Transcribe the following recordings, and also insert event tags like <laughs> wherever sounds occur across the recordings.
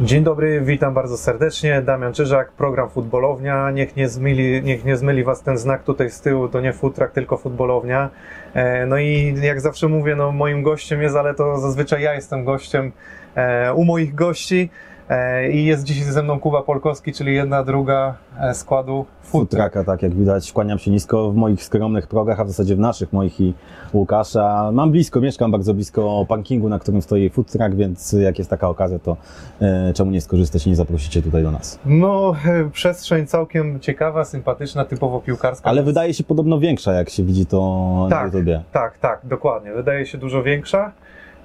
Dzień dobry, witam bardzo serdecznie. Damian Czyżak, program Futbolownia. Niech nie, zmyli, niech nie zmyli Was ten znak tutaj z tyłu, to nie futrak, tylko futbolownia. E, No i jak zawsze mówię, no moim gościem jest, ale to zazwyczaj ja jestem gościem e, u moich gości. E, I jest dzisiaj ze mną Kuba Polkowski, czyli jedna druga e, składu Futrak. Futraka, tak jak widać, kłaniam się nisko w moich skromnych progach, a w zasadzie w naszych, moich i Łukasza. Mam blisko, mieszkam bardzo blisko parkingu, na którym stoi Futrak, więc jak jest taka okazja, to e, czemu nie skorzystać i nie zaprosicie tutaj do nas. No, przestrzeń całkiem ciekawa, sympatyczna, typowo piłkarska. Ale wydaje się podobno większa, jak się widzi to Tak. na YouTubie. Tak, tak, dokładnie. Wydaje się dużo większa.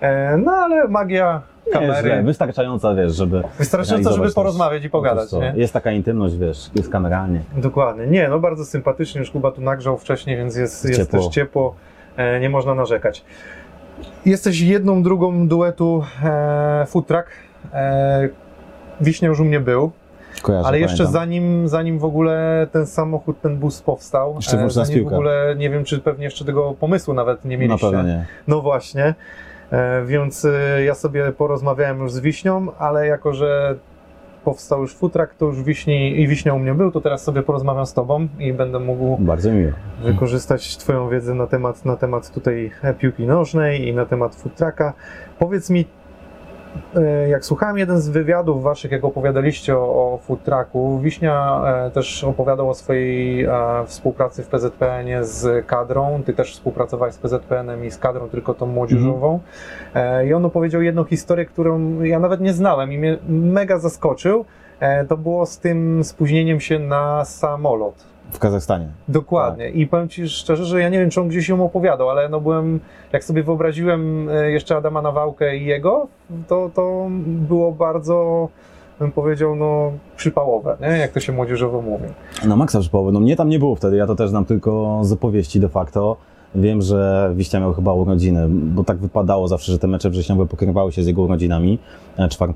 E, No ale magia Nie kamery. wystarczająca, wiesz, żeby Wystarczająco, żeby porozmawiać i pogadać, nie? Jest taka intymność, wiesz, jest kameralnie. Dokładnie. Nie, no bardzo sympatycznie. Już Kuba tu nagrzał wcześniej, więc jest, jest Ciepło. też ciepło. E, nie można narzekać. Jesteś jedną, drugą duetu e, Food Truck. E, Wiśnia już u mnie był, Kojarzę, ale jeszcze pamiętam. zanim, zanim w ogóle ten samochód, ten bus powstał, Jeszcze nas zanim w ogóle, nie wiem, czy pewnie jeszcze tego pomysłu nawet nie Na mieliście. pewno nie. No właśnie, e, więc e, ja sobie porozmawiałem już z Wiśnią, ale jako, że powstał już futrak, to już Wiśni i Wiśnia u mnie był, to teraz sobie porozmawiam z Tobą i będę mógł Bardzo miło. wykorzystać Twoją wiedzę na temat, na temat tutaj e, piłki nożnej i na temat futraka. Powiedz mi, e, jak słuchałem jeden z wywiadów Waszych, jak opowiadaliście o, o futraku, Wiśnia e, też opowiadał o swojej e, współpracy w PZPN-ie z kadrą. Ty też współpracowałeś z PZPN-em i z kadrą, tylko tą młodzieżową. E, I on opowiedział jedną historię, którą ja nawet nie znałem i mnie mega zaskoczył. E, To było z tym spóźnieniem się na samolot. W Kazachstanie. Dokładnie. I powiem Ci szczerze, że ja nie wiem, czy on gdzieś ją opowiadał, ale no byłem, jak sobie wyobraziłem e, jeszcze Adama Nawałkę i jego, to, to było bardzo, bym powiedział, no przypałowe, nie? jak to się młodzieżowo mówi. No maksa przypałowy. No mnie tam nie było wtedy, ja to też znam tylko z opowieści de facto. Wiem, że Wiśnia miał chyba urodziny, bo tak wypadało zawsze, że te mecze wrześniowe pokrywały się z jego urodzinami e, 4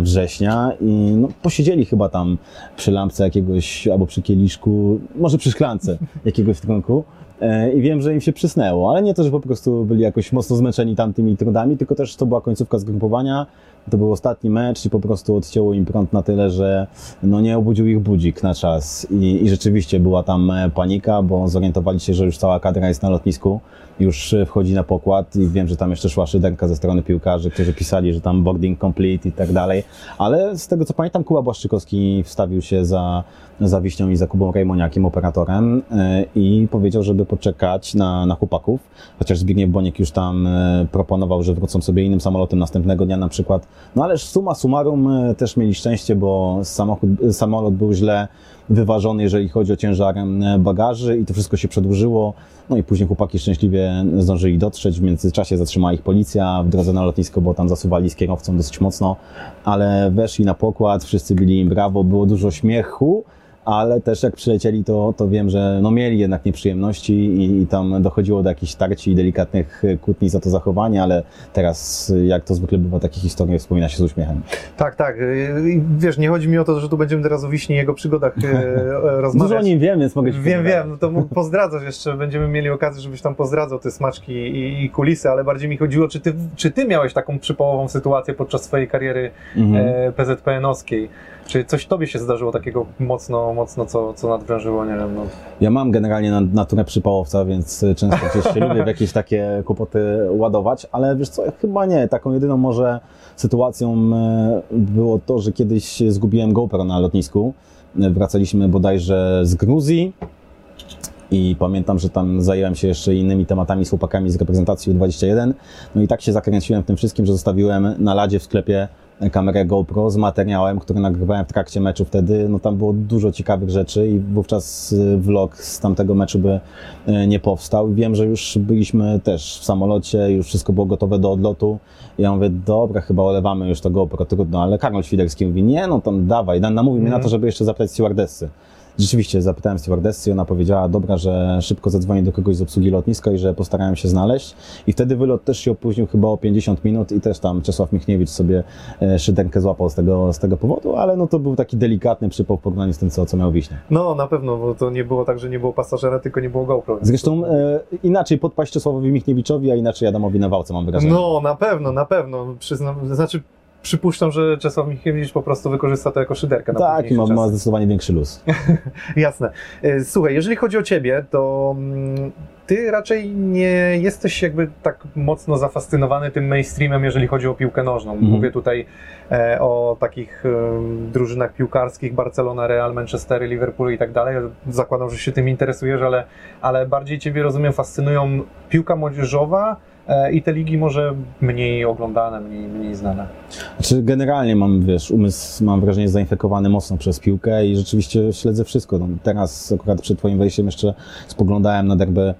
września i no, posiedzieli chyba tam przy lampce jakiegoś, albo przy kieliszku, może przy szklance jakiegoś trunku. E, I wiem, że im się przysnęło, ale nie to, że po prostu byli jakoś mocno zmęczeni tamtymi trudami, tylko też to była końcówka zgrupowania, to był ostatni mecz i po prostu odcięło im prąd na tyle, że no nie obudził ich budzik na czas. I, i rzeczywiście była tam panika, bo zorientowali się, że już cała kadra jest na lotnisku, już e, wchodzi na pokład i wiem, że tam jeszcze szła szyderka ze strony piłkarzy, którzy pisali, że tam boarding complete i tak dalej, ale z tego co pamiętam Kuba Błaszczykowski wstawił się za, za Wiśnią i za Kubą Rejmoniakiem, operatorem e, i powiedział, żeby poczekać na, na chłopaków, chociaż Zbigniew Boniek już tam e, proponował, że wrócą sobie innym samolotem następnego dnia na przykład, no ależ suma summarum też mieli szczęście, bo samochód, samolot był źle wyważony, jeżeli chodzi o ciężar e, bagaży i to wszystko się przedłużyło. No i później chłopaki szczęśliwie zdążyli dotrzeć. W międzyczasie zatrzymała ich policja w drodze na lotnisko, bo tam zasuwali z kierowcą dosyć mocno, ale weszli na pokład, wszyscy byli im brawo, było dużo śmiechu. Ale też jak przylecieli, to, to wiem, że no mieli jednak nieprzyjemności i, i tam dochodziło do jakichś tarci i delikatnych kłótni za to zachowanie, ale teraz, jak to zwykle bywa, takie historie wspomina się z uśmiechem. Tak, tak. y, i Wiesz, nie chodzi mi o to, że tu będziemy teraz o Wiśni i jego przygodach y, <laughs> rozmawiać. Dużo o nim wiem, więc mogę ci Wiem, wiem, no to mógł pozdradzać jeszcze, będziemy mieli okazję, żebyś tam pozdradzał te smaczki i, i kulisy, ale bardziej mi chodziło, czy ty, czy ty miałeś taką przypołową sytuację podczas swojej kariery Mhm. e, PZPN-owskiej? Czy coś tobie się zdarzyło takiego mocno, mocno co, co nadwrężyło, nie wiem, no. Ja mam generalnie na- naturę przypałowca, więc y, często gdzieś się lubię w jakieś takie kłopoty ładować, ale wiesz co, chyba nie. Taką jedyną może sytuacją e, było to, że kiedyś zgubiłem GoPro na lotnisku. E, Wracaliśmy bodajże z Gruzji i pamiętam, że tam zająłem się jeszcze innymi tematami z chłopakami z reprezentacji U21. No i tak się zakręciłem w tym wszystkim, że zostawiłem na ladzie w sklepie kamerę GoPro z materiałem, który nagrywałem w trakcie meczu wtedy. No tam było dużo ciekawych rzeczy i wówczas y, vlog z tamtego meczu by y, nie powstał. Wiem, że już byliśmy też w samolocie, już wszystko było gotowe do odlotu. Ja mówię, dobra, chyba olewamy już to GoPro, trudno, ale Karol Świderski mówi, nie, no tam dawaj, namówił mnie na to, żeby jeszcze zapytać stewardessy. Rzeczywiście zapytałem stewardessy i ona powiedziała, dobra, że szybko zadzwoni do kogoś z obsługi lotniska i że postarałem się znaleźć. I wtedy wylot też się opóźnił chyba o 50 minut i też tam Czesław Michniewicz sobie e, szyderkę złapał z tego, z tego powodu, ale no to był taki delikatny przypał w porównaniu z tym, co, co miał Wiśnia. No, na pewno, bo to nie było tak, że nie było pasażera, tylko nie było GoPro. Zresztą e, inaczej podpaść Czesławowi Michniewiczowi, a inaczej Adamowi Nawałce mam wrażenie. No, na pewno, na pewno, przyznam, znaczy przypuszczam, że Czesław Michniewicz po prostu wykorzysta to jako szyderkę na Tak, i ma, ma zdecydowanie większy luz. <laughs> Jasne. E, Słuchaj, jeżeli chodzi o ciebie, to mm, ty raczej nie jesteś jakby tak mocno zafascynowany tym mainstreamem, jeżeli chodzi o piłkę nożną. Mhm. Mówię tutaj e, o takich em, drużynach piłkarskich, Barcelona, Real, Manchester, Liverpool i tak dalej. Zakładam, że się tym interesujesz, ale, ale bardziej ciebie, rozumiem, fascynują piłka młodzieżowa e, i te ligi może mniej oglądane, mniej, mniej znane. Znaczy, generalnie mam, wiesz, umysł, mam wrażenie, zainfekowany mocno przez piłkę i rzeczywiście śledzę wszystko. No, teraz akurat przed twoim wejściem jeszcze spoglądałem na derby e,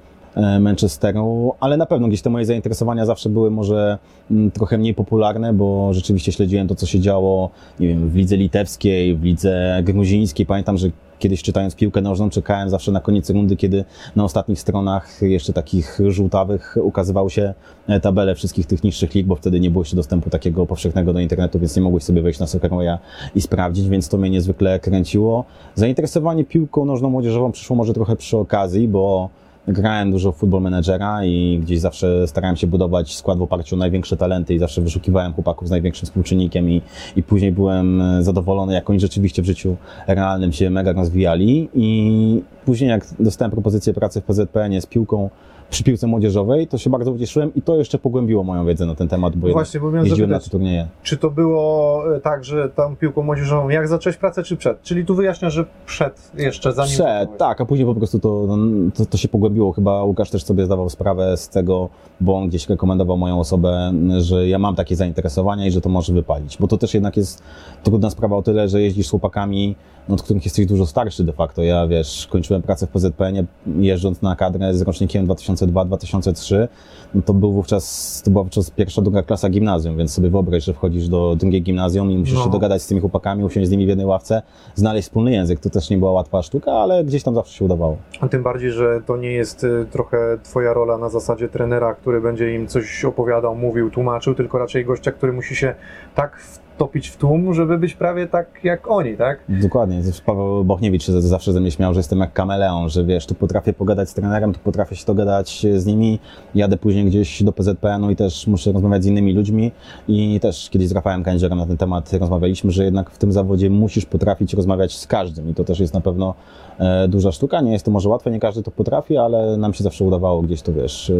Manchesteru, ale na pewno gdzieś te moje zainteresowania zawsze były może mm, trochę mniej popularne, bo rzeczywiście śledziłem to, co się działo, nie wiem, w lidze litewskiej, w lidze gruzińskiej. Pamiętam, że kiedyś czytając piłkę nożną czekałem zawsze na koniec rundy, kiedy na ostatnich stronach jeszcze takich żółtawych ukazywały się e, tabele wszystkich tych niższych lig, bo wtedy nie było jeszcze dostępu takiego powszechnego do internetu, więc nie mogłeś sobie wejść na Soccerwaya i sprawdzić, więc to mnie niezwykle kręciło. Zainteresowanie piłką nożną młodzieżową przyszło może trochę przy okazji, bo grałem dużo w Football Managera i gdzieś zawsze starałem się budować skład w oparciu o największe talenty i zawsze wyszukiwałem chłopaków z największym współczynnikiem i, i później byłem e, zadowolony, jak oni rzeczywiście w życiu realnym się mega rozwijali. I później jak dostałem propozycję pracy w PZPN z piłką przy piłce młodzieżowej, to się bardzo ucieszyłem i to jeszcze pogłębiło moją wiedzę na ten temat, bo jednak Właśnie, bo miałem jeździłem na zapytać, te turnieje. Czy to było e, tak, że tam piłką młodzieżową, jak zacząłeś pracę, czy przed? Czyli tu wyjaśniam, że przed jeszcze, zanim... Przed, tak, a później po prostu to, to, to się pogłębiło. Chyba Łukasz też sobie zdawał sprawę z tego, bo on gdzieś rekomendował moją osobę, że ja mam takie zainteresowania i że to może wypalić. Bo to też jednak jest trudna sprawa o tyle, że jeździsz z chłopakami, no, od których jesteś dużo starszy de facto. Ja, wiesz, kończyłem pracę w PZPN-ie, jeżdżąc na kadrę z rocznikiem 2002-2003. No, to był wówczas, to była wówczas pierwsza, druga klasa gimnazjum, więc sobie wyobraź, że wchodzisz do drugiej gimnazjum i musisz No. się dogadać z tymi chłopakami, usiąść z nimi w jednej ławce, znaleźć wspólny język. To też nie była łatwa sztuka, ale gdzieś tam zawsze się udawało. A tym bardziej, że to nie jest y, trochę twoja rola na zasadzie trenera, który będzie im coś opowiadał, mówił, tłumaczył, tylko raczej gościa, który musi się tak wtopić w tłum, żeby być prawie tak jak oni, tak? Dokładnie. Paweł Bochniewicz zawsze ze mnie śmiał, że jestem jak kameleon, że wiesz, tu potrafię pogadać z trenerem, tu potrafię się dogadać z nimi, jadę później gdzieś do PZPN-u i też muszę rozmawiać z innymi ludźmi i też kiedyś z Rafałem Kędzierem na ten temat rozmawialiśmy, że jednak w tym zawodzie musisz potrafić rozmawiać z każdym i to też jest na pewno e, duża sztuka. Nie jest to może łatwe, nie każdy to potrafi, ale nam się zawsze udawało gdzieś to, wiesz, e,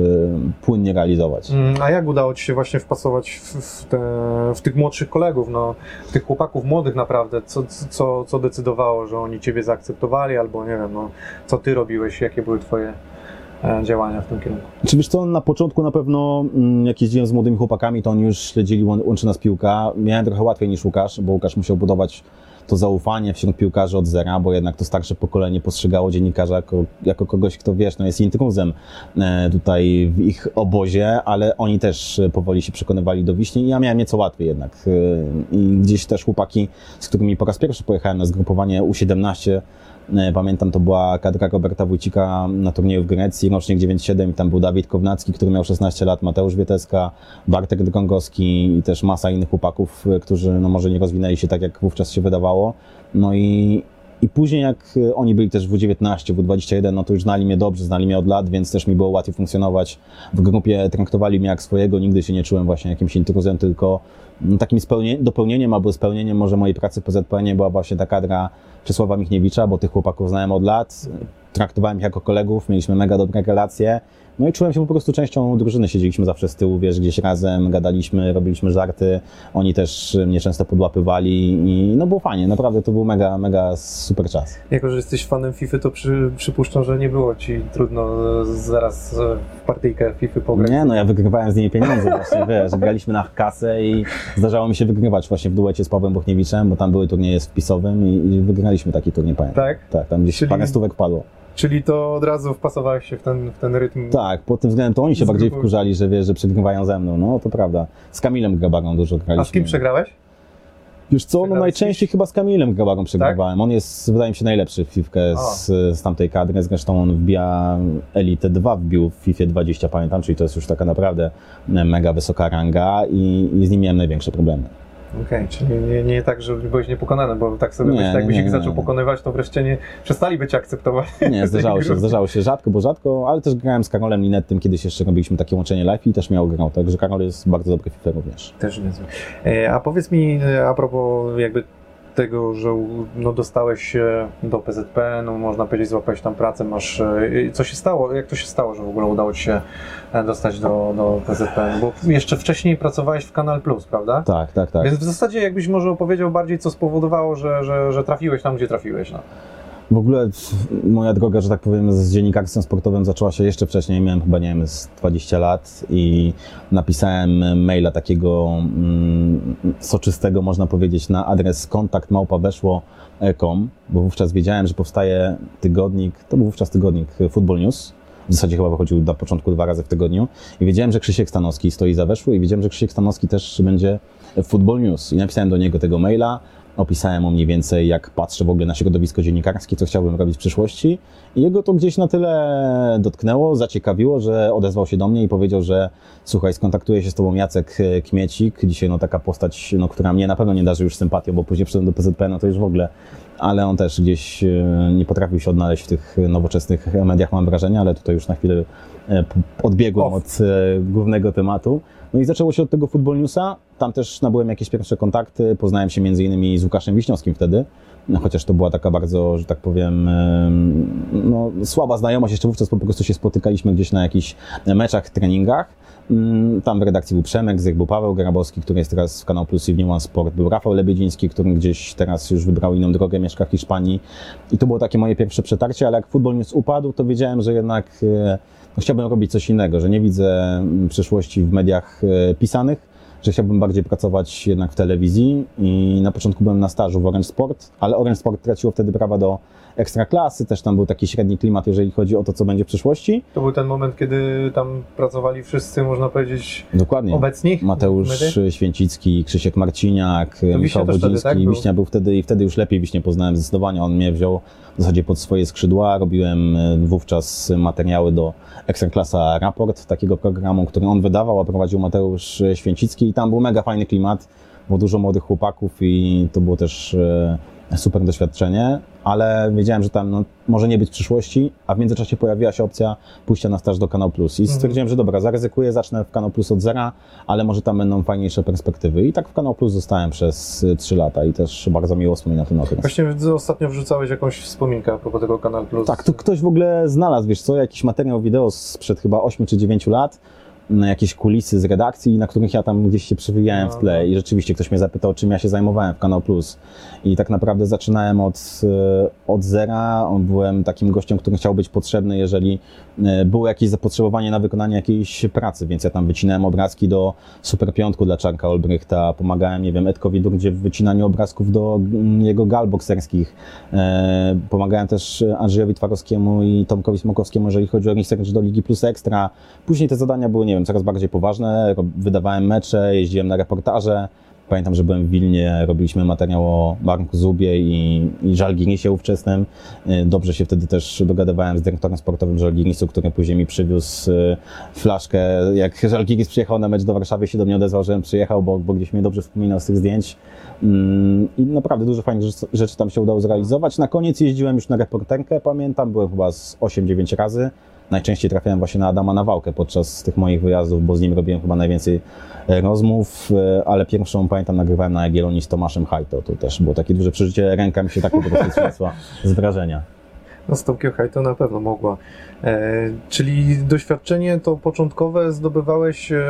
płynnie realizować. Mm, A jak udało ci się właśnie wpasować w, te, w tych młodszych kolegów, no, tych chłopaków młodych naprawdę, co, co, co decydowało, że oni ciebie zaakceptowali, albo nie wiem, no, co ty robiłeś, jakie były twoje e, działania w tym kierunku? Czy wiesz co, na początku na pewno, mm, jak jeździłem z młodymi chłopakami, to oni już śledzili łą- Łączy Nas Piłka. Miałem trochę łatwiej niż Łukasz, bo Łukasz musiał budować to zaufanie wśród piłkarzy od zera, bo jednak to starsze pokolenie postrzegało dziennikarza jako, jako kogoś, kto wiesz, no jest intruzem e, tutaj w ich obozie, ale oni też e, powoli się przekonywali do wiśni ja miałem nieco łatwiej jednak. E, I gdzieś też chłopaki, z którymi po raz pierwszy pojechałem na zgrupowanie U17, E, Pamiętam, to była kadra Roberta Wójcika na turnieju w Grecji, rocznik 9-7 i tam był Dawid Kownacki, który miał 16 lat, Mateusz Wieteska, Bartek Drągowski i też masa innych chłopaków, e, którzy no może nie rozwinęli się tak, jak wówczas się wydawało. No i, i później jak e, oni byli też w U19, w U21, no to już znali mnie dobrze, znali mnie od lat, więc też mi było łatwiej funkcjonować. W grupie, traktowali mnie jak swojego, nigdy się nie czułem właśnie jakimś intruzem, tylko no, takim dopełnieniem albo spełnieniem może mojej pracy w PZPN była właśnie ta kadra Czesława Michniewicza, bo tych chłopaków znałem od lat, traktowałem ich jako kolegów, mieliśmy mega dobre relacje, no i czułem się po prostu częścią drużyny, siedzieliśmy zawsze z tyłu, wiesz, gdzieś razem, gadaliśmy, robiliśmy żarty, oni też mnie często podłapywali i no było fajnie, naprawdę to był mega, mega super czas. Jako, że jesteś fanem FIFA, to przy, przypuszczam, że nie było ci trudno zaraz w partyjkę FIFA pograć. Nie, no ja wygrywałem z nimi pieniądze właśnie, wiesz, graliśmy na kasę i zdarzało mi się wygrywać właśnie w duecie z Pawłem Bochniewiczem, bo tam były turnieje z wpisowym i, i wygraliśmy taki turniej, pamiętam. Tak? Tak, tam gdzieś Czyli- parę stówek padło. Czyli to od razu wpasowałeś się w ten, w ten rytm. Tak, pod tym względem to oni się bardziej wkurzali, że wiesz, że przegrywają ze mną, no to prawda. Z Kamilem Grabarą dużo graliśmy. A z kim przegrałeś? Wiesz co, no najczęściej chyba z Kamilem Grabarą przegrywałem. On jest, wydaje mi się, najlepszy w Fifkę z, z tamtej kadry. Zresztą on wbija Elite 2, wbił w FIFA 20, pamiętam, czyli to jest już taka naprawdę mega wysoka ranga i, i z nim miałem największe problemy. Okej, czyli nie, nie tak, że byłeś niepokonany, bo tak sobie Nie, myślę, jakbyś nie, ich zaczął pokonywać, to wreszcie nie przestali cię akceptować. Nie, <laughs> zdarzało się, zdarzało się rzadko, bo rzadko, ale też grałem z Karolem Linettym, kiedyś jeszcze robiliśmy takie łączenie live i też miał grał, także Karol jest bardzo dobry FIFA również. Też niezły. E, A powiedz mi e, a propos jakby tego, że no, dostałeś się do PZP, no można powiedzieć, złapałeś tam pracę, masz... e, Co się stało? Jak to się stało, że w ogóle udało Ci się e, dostać do, do PZP? Bo jeszcze wcześniej pracowałeś w Kanal Plus, prawda? Tak, tak, tak. Więc w zasadzie jakbyś może opowiedział bardziej, co spowodowało, że, że, że trafiłeś tam, gdzie trafiłeś. No. W ogóle moja droga, że tak powiem, z dziennikarstwem sportowym zaczęła się jeszcze wcześniej. Miałem chyba, nie wiem, z 20 lat i napisałem maila takiego mm, soczystego, można powiedzieć, na adres kontakt małpa weszło.com, bo wówczas wiedziałem, że powstaje tygodnik, to był wówczas tygodnik Football News. W zasadzie chyba wychodził na początku dwa razy w tygodniu. I wiedziałem, że Krzysiek Stanowski stoi za weszło i wiedziałem, że Krzysiek Stanowski też będzie w Football News. I napisałem do niego tego maila, opisałem mu mniej więcej, jak patrzę w ogóle na środowisko dziennikarskie, co chciałbym robić w przyszłości. I jego to gdzieś na tyle dotknęło, zaciekawiło, że odezwał się do mnie i powiedział, że słuchaj, skontaktuje się z tobą Jacek e, Kmiecik, dzisiaj no taka postać, no, która mnie na pewno nie darzy już sympatią, bo później przyszedłem do PZP, no to już w ogóle, ale on też gdzieś e, nie potrafił się odnaleźć w tych nowoczesnych mediach, mam wrażenie, ale tutaj już na chwilę e, odbiegłem Off. od głównego tematu. No i zaczęło się od tego Football Newsa. Tam też nabyłem jakieś pierwsze kontakty. Poznałem się między innymi z Łukaszem Wiśniowskim wtedy. No, chociaż to była taka bardzo, że tak powiem, em, no, słaba znajomość. Jeszcze wówczas po prostu się spotykaliśmy gdzieś na jakichś meczach, treningach. Mm, Tam w redakcji był Przemek, Zyk, był Paweł Grabowski, który jest teraz w Kanał Plus i w Sport. Był Rafał Lebiedziński, który gdzieś teraz już wybrał inną drogę, mieszka w Hiszpanii. I to było takie moje pierwsze przetarcie, ale jak Football News upadł, to wiedziałem, że jednak e, no, chciałbym robić coś innego, że nie widzę mm, przyszłości w mediach e, pisanych, że chciałbym bardziej pracować jednak w telewizji i na początku byłem na stażu w Orange Sport, ale Orange Sport traciło wtedy prawa do ekstraklasy, też tam był taki średni klimat, jeżeli chodzi o to, co będzie w przyszłości. To był ten moment, kiedy tam pracowali wszyscy, można powiedzieć, Dokładnie. obecni. Mateusz Medy? Święcicki, Krzysiek Marciniak, Michał Wodziński. tak, był? Wiśnia był wtedy i wtedy już lepiej Wiśnie poznałem zdecydowanie. On mnie wziął w zasadzie pod swoje skrzydła. Robiłem e, wówczas materiały do Ekstraklasa Raport, takiego programu, który on wydawał, a prowadził Mateusz Święcicki i tam był mega fajny klimat, było dużo młodych chłopaków i to było też e, super doświadczenie, ale wiedziałem, że tam no, może nie być przyszłości, a w międzyczasie pojawiła się opcja pójścia na staż do Kanał Plus i Mhm. stwierdziłem, że dobra, zaryzykuję, zacznę w Kanał Plus od zera, ale może tam będą fajniejsze perspektywy. I tak w Kanał Plus zostałem przez y, 3 lata i też bardzo miło wspominam ten okres. Właśnie ostatnio wrzucałeś jakąś wspominkę a propos tego Kanal Plus. Tak, to ktoś w ogóle znalazł, wiesz co, jakiś materiał wideo sprzed chyba 8 czy 9 lat, na jakieś kulisy z redakcji, na których ja tam gdzieś się przewijałem w No, tle i rzeczywiście ktoś mnie zapytał, czym ja się zajmowałem w Kanał Plus. I tak naprawdę zaczynałem od, e, od zera, byłem takim gościem, który chciał być potrzebny, jeżeli e, było jakieś zapotrzebowanie na wykonanie jakiejś pracy, więc ja tam wycinałem obrazki do Super Piątku dla Czarka Olbrychta, pomagałem, nie wiem, Edkowi Durdzie w wycinaniu obrazków do mm, jego gal bokserskich, E, Pomagałem też Andrzejowi Twarowskiemu i Tomkowi Smokowskiemu, jeżeli chodzi o research do Ligi Plus Ekstra. Później te zadania były, nie wiem, coraz bardziej poważne. Wydawałem mecze, jeździłem na reportaże. Pamiętam, że byłem w Wilnie, robiliśmy materiał o Marku Zubie i, i Żalgirisie ówczesnym. E, Dobrze się wtedy też dogadywałem z dyrektorem sportowym Żalgirisu, który później mi przywiózł e, flaszkę. Jak Żalgiris przyjechał na mecz do Warszawy, się do mnie odezwał, żebym przyjechał, bo, bo gdzieś mnie dobrze wspominał z tych zdjęć. Mm, I naprawdę dużo fajnych rzeczy, tam się udało zrealizować. Na koniec jeździłem już na reporterkę, pamiętam, byłem chyba z 8-9 razy. Najczęściej trafiałem właśnie na Adama Nawałkę podczas tych moich wyjazdów, bo z nim robiłem chyba najwięcej e, rozmów, e, ale pierwszą pamiętam nagrywałem na Jagiellonii z Tomaszem Hajto. To też było takie duże przeżycie, ręka mi się tak po prostu trzęsła z wrażenia. No z Tomkiem Hajto na pewno mogła. E, czyli doświadczenie to początkowe zdobywałeś e,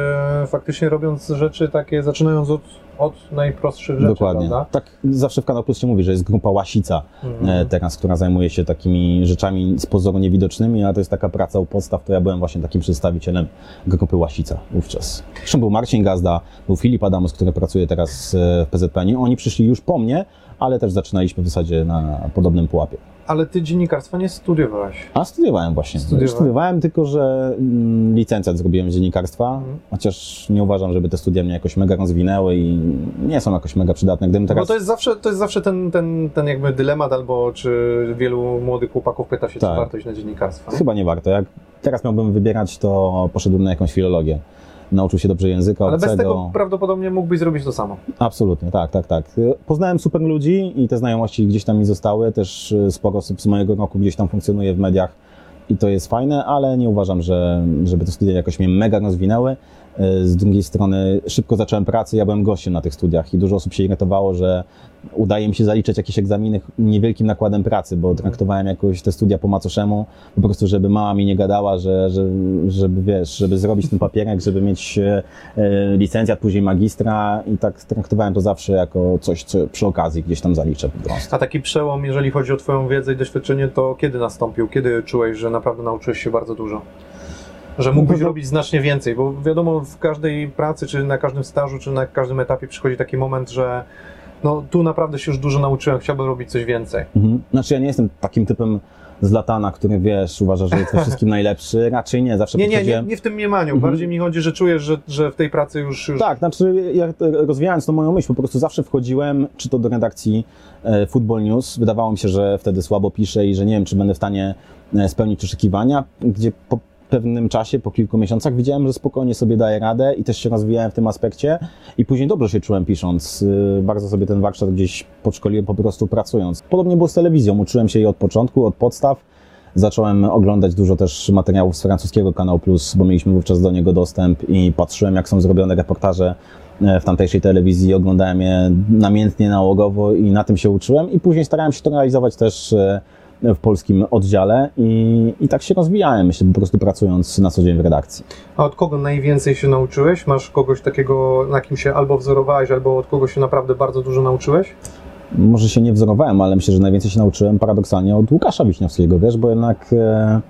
faktycznie robiąc rzeczy takie, zaczynając od, od najprostszych rzeczy, Dokładnie. prawda? Tak zawsze w Kanał Plus się mówi, że jest grupa Łasica, Mhm. e, teraz, która zajmuje się takimi rzeczami z pozoru niewidocznymi, a to jest taka praca u podstaw, to ja byłem właśnie takim przedstawicielem grupy Łasica wówczas. Zresztą był Marcin Gazda, był Filip Adamus, który pracuje teraz e, w PZPN. Oni przyszli już po mnie, ale też zaczynaliśmy w zasadzie na podobnym pułapie. Ale ty dziennikarstwa nie studiowałeś. A studiowałem właśnie. Studiowałeś? Studiowałem, tylko że mm, licencjat zrobiłem z dziennikarstwa, Mhm. chociaż nie uważam, żeby te studia mnie jakoś mega rozwinęły i nie są jakoś mega przydatne. Gdybym teraz... Bo to jest zawsze, to jest zawsze ten, ten, ten jakby dylemat, albo czy wielu młodych chłopaków pyta się, Tak. czy warto iść na dziennikarstwo. Chyba nie warto. Jak teraz miałbym wybierać, to poszedłbym na jakąś filologię. Nauczył się dobrze języka Ale obcego. bez tego prawdopodobnie mógłbyś zrobić to samo. Absolutnie, tak, tak, tak. Poznałem super ludzi i te znajomości gdzieś tam mi zostały. Też y, sporo osób z mojego roku gdzieś tam funkcjonuje w mediach i to jest fajne, ale nie uważam, że, żeby te studia jakoś mnie mega rozwinęły. Z drugiej strony szybko zacząłem pracę, ja byłem gościem na tych studiach i dużo osób się irytowało, że udaje mi się zaliczać jakieś egzaminy niewielkim nakładem pracy, bo traktowałem jakoś te studia po macoszemu, po prostu żeby mama mi nie gadała, że, że, żeby wiesz, żeby zrobić ten papierek, żeby mieć e, e, licencjat, później magistra i tak traktowałem to zawsze jako coś, co przy okazji gdzieś tam zaliczę po prostu. A taki przełom, jeżeli chodzi o Twoją wiedzę i doświadczenie, to kiedy nastąpił? Kiedy czułeś, że naprawdę nauczyłeś się bardzo dużo? Że mógłbyś robić znacznie więcej, bo wiadomo, w każdej pracy, czy na każdym stażu, czy na każdym etapie przychodzi taki moment, że no tu naprawdę się już dużo nauczyłem, chciałbym robić coś więcej. Mhm. Znaczy ja nie jestem takim typem z latana, który wiesz, uważa, że jest we wszystkim najlepszy. Raczej nie, zawsze Nie, nie, nie, podchodziłem... nie w tym mniemaniu. Mhm. Bardziej mi chodzi, że czujesz, że, że w tej pracy już. już... Tak, znaczy ja rozwijając tą moją myśl, po prostu zawsze wchodziłem, czy to do redakcji e, Football News, wydawało mi się, że wtedy słabo piszę i że nie wiem, czy będę w stanie e, spełnić oczekiwania, gdzie po pewnym czasie, po kilku miesiącach widziałem, że spokojnie sobie daję radę i też się rozwijałem w tym aspekcie i później dobrze się czułem pisząc. Y, Bardzo sobie ten warsztat gdzieś podszkoliłem po prostu pracując. Podobnie było z telewizją, uczyłem się jej od początku, od podstaw. Zacząłem oglądać dużo też materiałów z francuskiego Kanał Plus, bo mieliśmy wówczas do niego dostęp i patrzyłem, jak są zrobione reportaże e, w tamtejszej telewizji. Oglądałem je namiętnie, nałogowo i na tym się uczyłem. I później starałem się to realizować też e, w polskim oddziale i, i tak się rozwijałem, myślę, po prostu pracując na co dzień w redakcji. A od kogo najwięcej się nauczyłeś? Masz kogoś takiego, na kim się albo wzorowałeś, albo od kogo się naprawdę bardzo dużo nauczyłeś? Może się nie wzorowałem, ale myślę, że najwięcej się nauczyłem paradoksalnie od Łukasza Wiśniowskiego, wiesz, bo jednak e,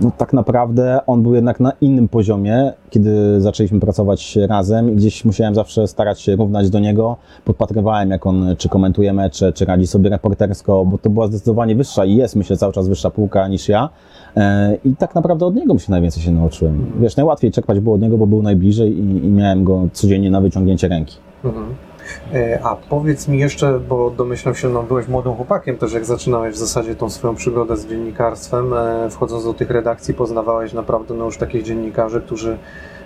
no, tak naprawdę on był jednak na innym poziomie, kiedy zaczęliśmy pracować razem i gdzieś musiałem zawsze starać się równać do niego. Podpatrywałem, jak on czy komentuje mecze, czy radzi sobie reportersko, bo to była zdecydowanie wyższa i jest, myślę, cały czas wyższa półka niż ja. E, I tak naprawdę od niego się najwięcej się nauczyłem. Wiesz, najłatwiej czerpać było od niego, bo był najbliżej i, i miałem go codziennie na wyciągnięcie ręki. Mhm. E, A powiedz mi jeszcze, bo domyślam się, no byłeś młodym chłopakiem też, jak zaczynałeś w zasadzie tą swoją przygodę z dziennikarstwem, e, wchodząc do tych redakcji poznawałeś naprawdę no już takich dziennikarzy, którzy,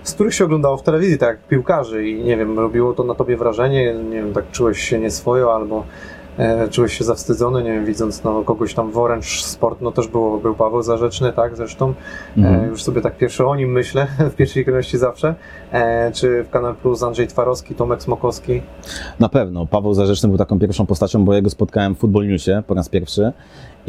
z których się oglądało w telewizji, tak jak piłkarzy i nie wiem, robiło to na tobie wrażenie, nie wiem, tak czułeś się nieswojo albo czułeś się zawstydzony, nie wiem, widząc no, kogoś tam w Orange Sport, no też było, był Paweł Zarzeczny, tak, zresztą, Mhm. E, już sobie tak pierwsze o nim myślę, <laughs> w pierwszej kolejności zawsze. E, czy w Kanal Plus Andrzej Twarowski, Tomek Smokowski? Na pewno. Paweł Zarzeczny był taką pierwszą postacią, bo ja go spotkałem w Football Newsie po raz pierwszy.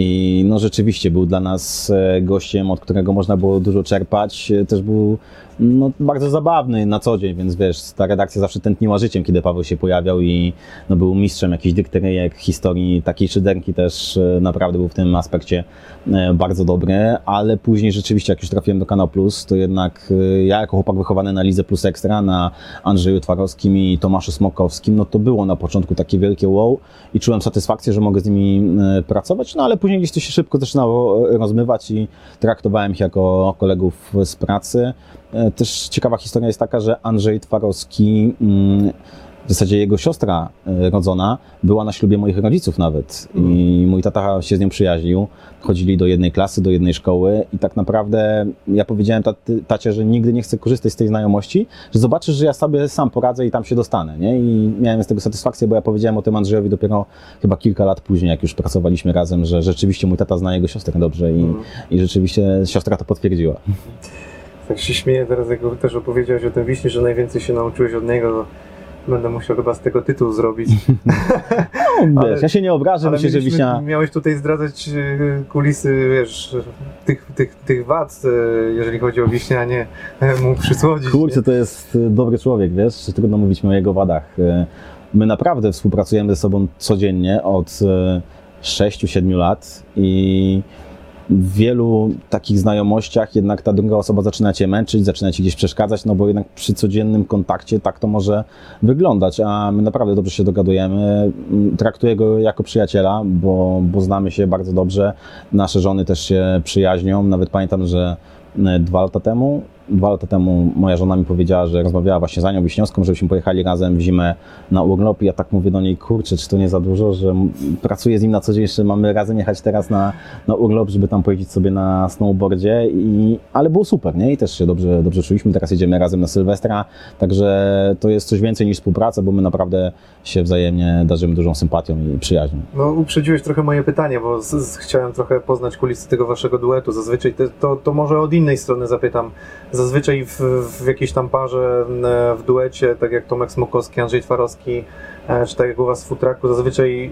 I no rzeczywiście był dla nas e, gościem, od którego można było dużo czerpać. E, Też był no, bardzo zabawny na co dzień, więc wiesz, ta redakcja zawsze tętniła życiem, kiedy Paweł się pojawiał i no, był mistrzem jakichś dykteryjek, historii takiej szyderki też e, naprawdę był w tym aspekcie bardzo dobry, ale później rzeczywiście jak już trafiłem do Kanał Plus, to jednak ja jako chłopak wychowany na Lidze Plus Ekstra, na Andrzeju Twarowskim i Tomaszu Smokowskim, no to było na początku takie wielkie wow i czułem satysfakcję, że mogę z nimi pracować, no ale później gdzieś to się szybko zaczynało e, rozmywać i traktowałem ich jako kolegów z pracy. E, Też ciekawa historia jest taka, że Andrzej Twarowski, mm, w zasadzie jego siostra e, rodzona, była na ślubie moich rodziców nawet. I mój tata się z nią przyjaźnił. Chodzili do jednej klasy, do jednej szkoły i tak naprawdę ja powiedziałem taty, tacie, że nigdy nie chcę korzystać z tej znajomości, że zobaczysz, że ja sobie sam poradzę i tam się dostanę, nie? I miałem z tego satysfakcję, bo ja powiedziałem o tym Andrzejowi dopiero chyba kilka lat później, jak już pracowaliśmy razem, że rzeczywiście mój tata zna jego siostrę dobrze i, Mhm. i rzeczywiście siostra to potwierdziła. Tak się śmieję teraz, jak też opowiedziałeś o tym Wiśni, że najwięcej się nauczyłeś od niego, będę musiał chyba z tego tytuł zrobić. <laughs> No, Ale- wiesz, ja się nie obrażę, Ale myślę, że Wiśnia... miałeś tutaj zdradzać e, kulisy, wiesz, tych, tych, tych wad, e, jeżeli chodzi o Wiśnię, a nie e, mu przysłodzić. Kurczę, to jest dobry człowiek, wiesz, trudno mówić mi o jego wadach. My naprawdę współpracujemy ze sobą codziennie od 6-7 lat i w wielu takich znajomościach jednak ta druga osoba zaczyna cię męczyć, zaczyna ci gdzieś przeszkadzać, no bo jednak przy codziennym kontakcie tak to może wyglądać, a my naprawdę dobrze się dogadujemy. Traktuję go jako przyjaciela, bo, bo znamy się bardzo dobrze. Nasze żony też się przyjaźnią. Nawet pamiętam, że e, dwa lata temu dwa lata temu moja żona mi powiedziała, że rozmawiała właśnie z Anią Wiśniowską, żebyśmy pojechali razem w zimę na urlop i ja tak mówię do niej, kurczę, czy to nie za dużo, że pracuję z nim na co dzień, jeszcze mamy razem jechać teraz na, na urlop, żeby tam pojeździć sobie na snowboardzie, i, ale było super, nie? I też się dobrze, dobrze czuliśmy, teraz jedziemy razem na Sylwestra, także to jest coś więcej niż współpraca, bo my naprawdę się wzajemnie darzymy dużą sympatią i przyjaźnią. No, uprzedziłeś trochę moje pytanie, bo z, z, chciałem trochę poznać kulisy tego waszego duetu. Zazwyczaj to, to może od innej strony zapytam. Zazwyczaj w, w jakiejś tam parze, w duecie, tak jak Tomek Smokowski, Andrzej Twarowski, e, czy tak jak u was w futraku, zazwyczaj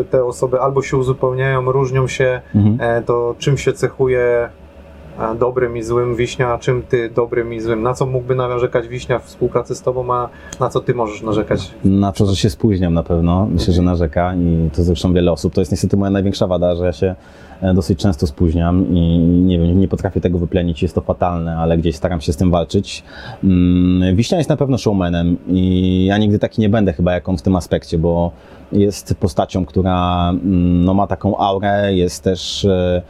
e, te osoby albo się uzupełniają, różnią się, Mhm. e, to czym się cechuje dobrym i złym Wiśnia, a czym ty dobrym i złym? Na co mógłby narzekać Wiśnia w współpracy z tobą, a na co ty możesz narzekać? Na to, że się spóźniam na pewno. Myślę, że narzeka i to zresztą wiele osób. To jest niestety moja największa wada, że ja się e, dosyć często spóźniam i nie wiem, nie potrafię tego wyplenić. Jest to fatalne, ale gdzieś staram się z tym walczyć. Mm, Wiśnia jest na pewno showmanem i ja nigdy taki nie będę chyba jak on w tym aspekcie, bo jest postacią, która mm, no, ma taką aurę, jest też e,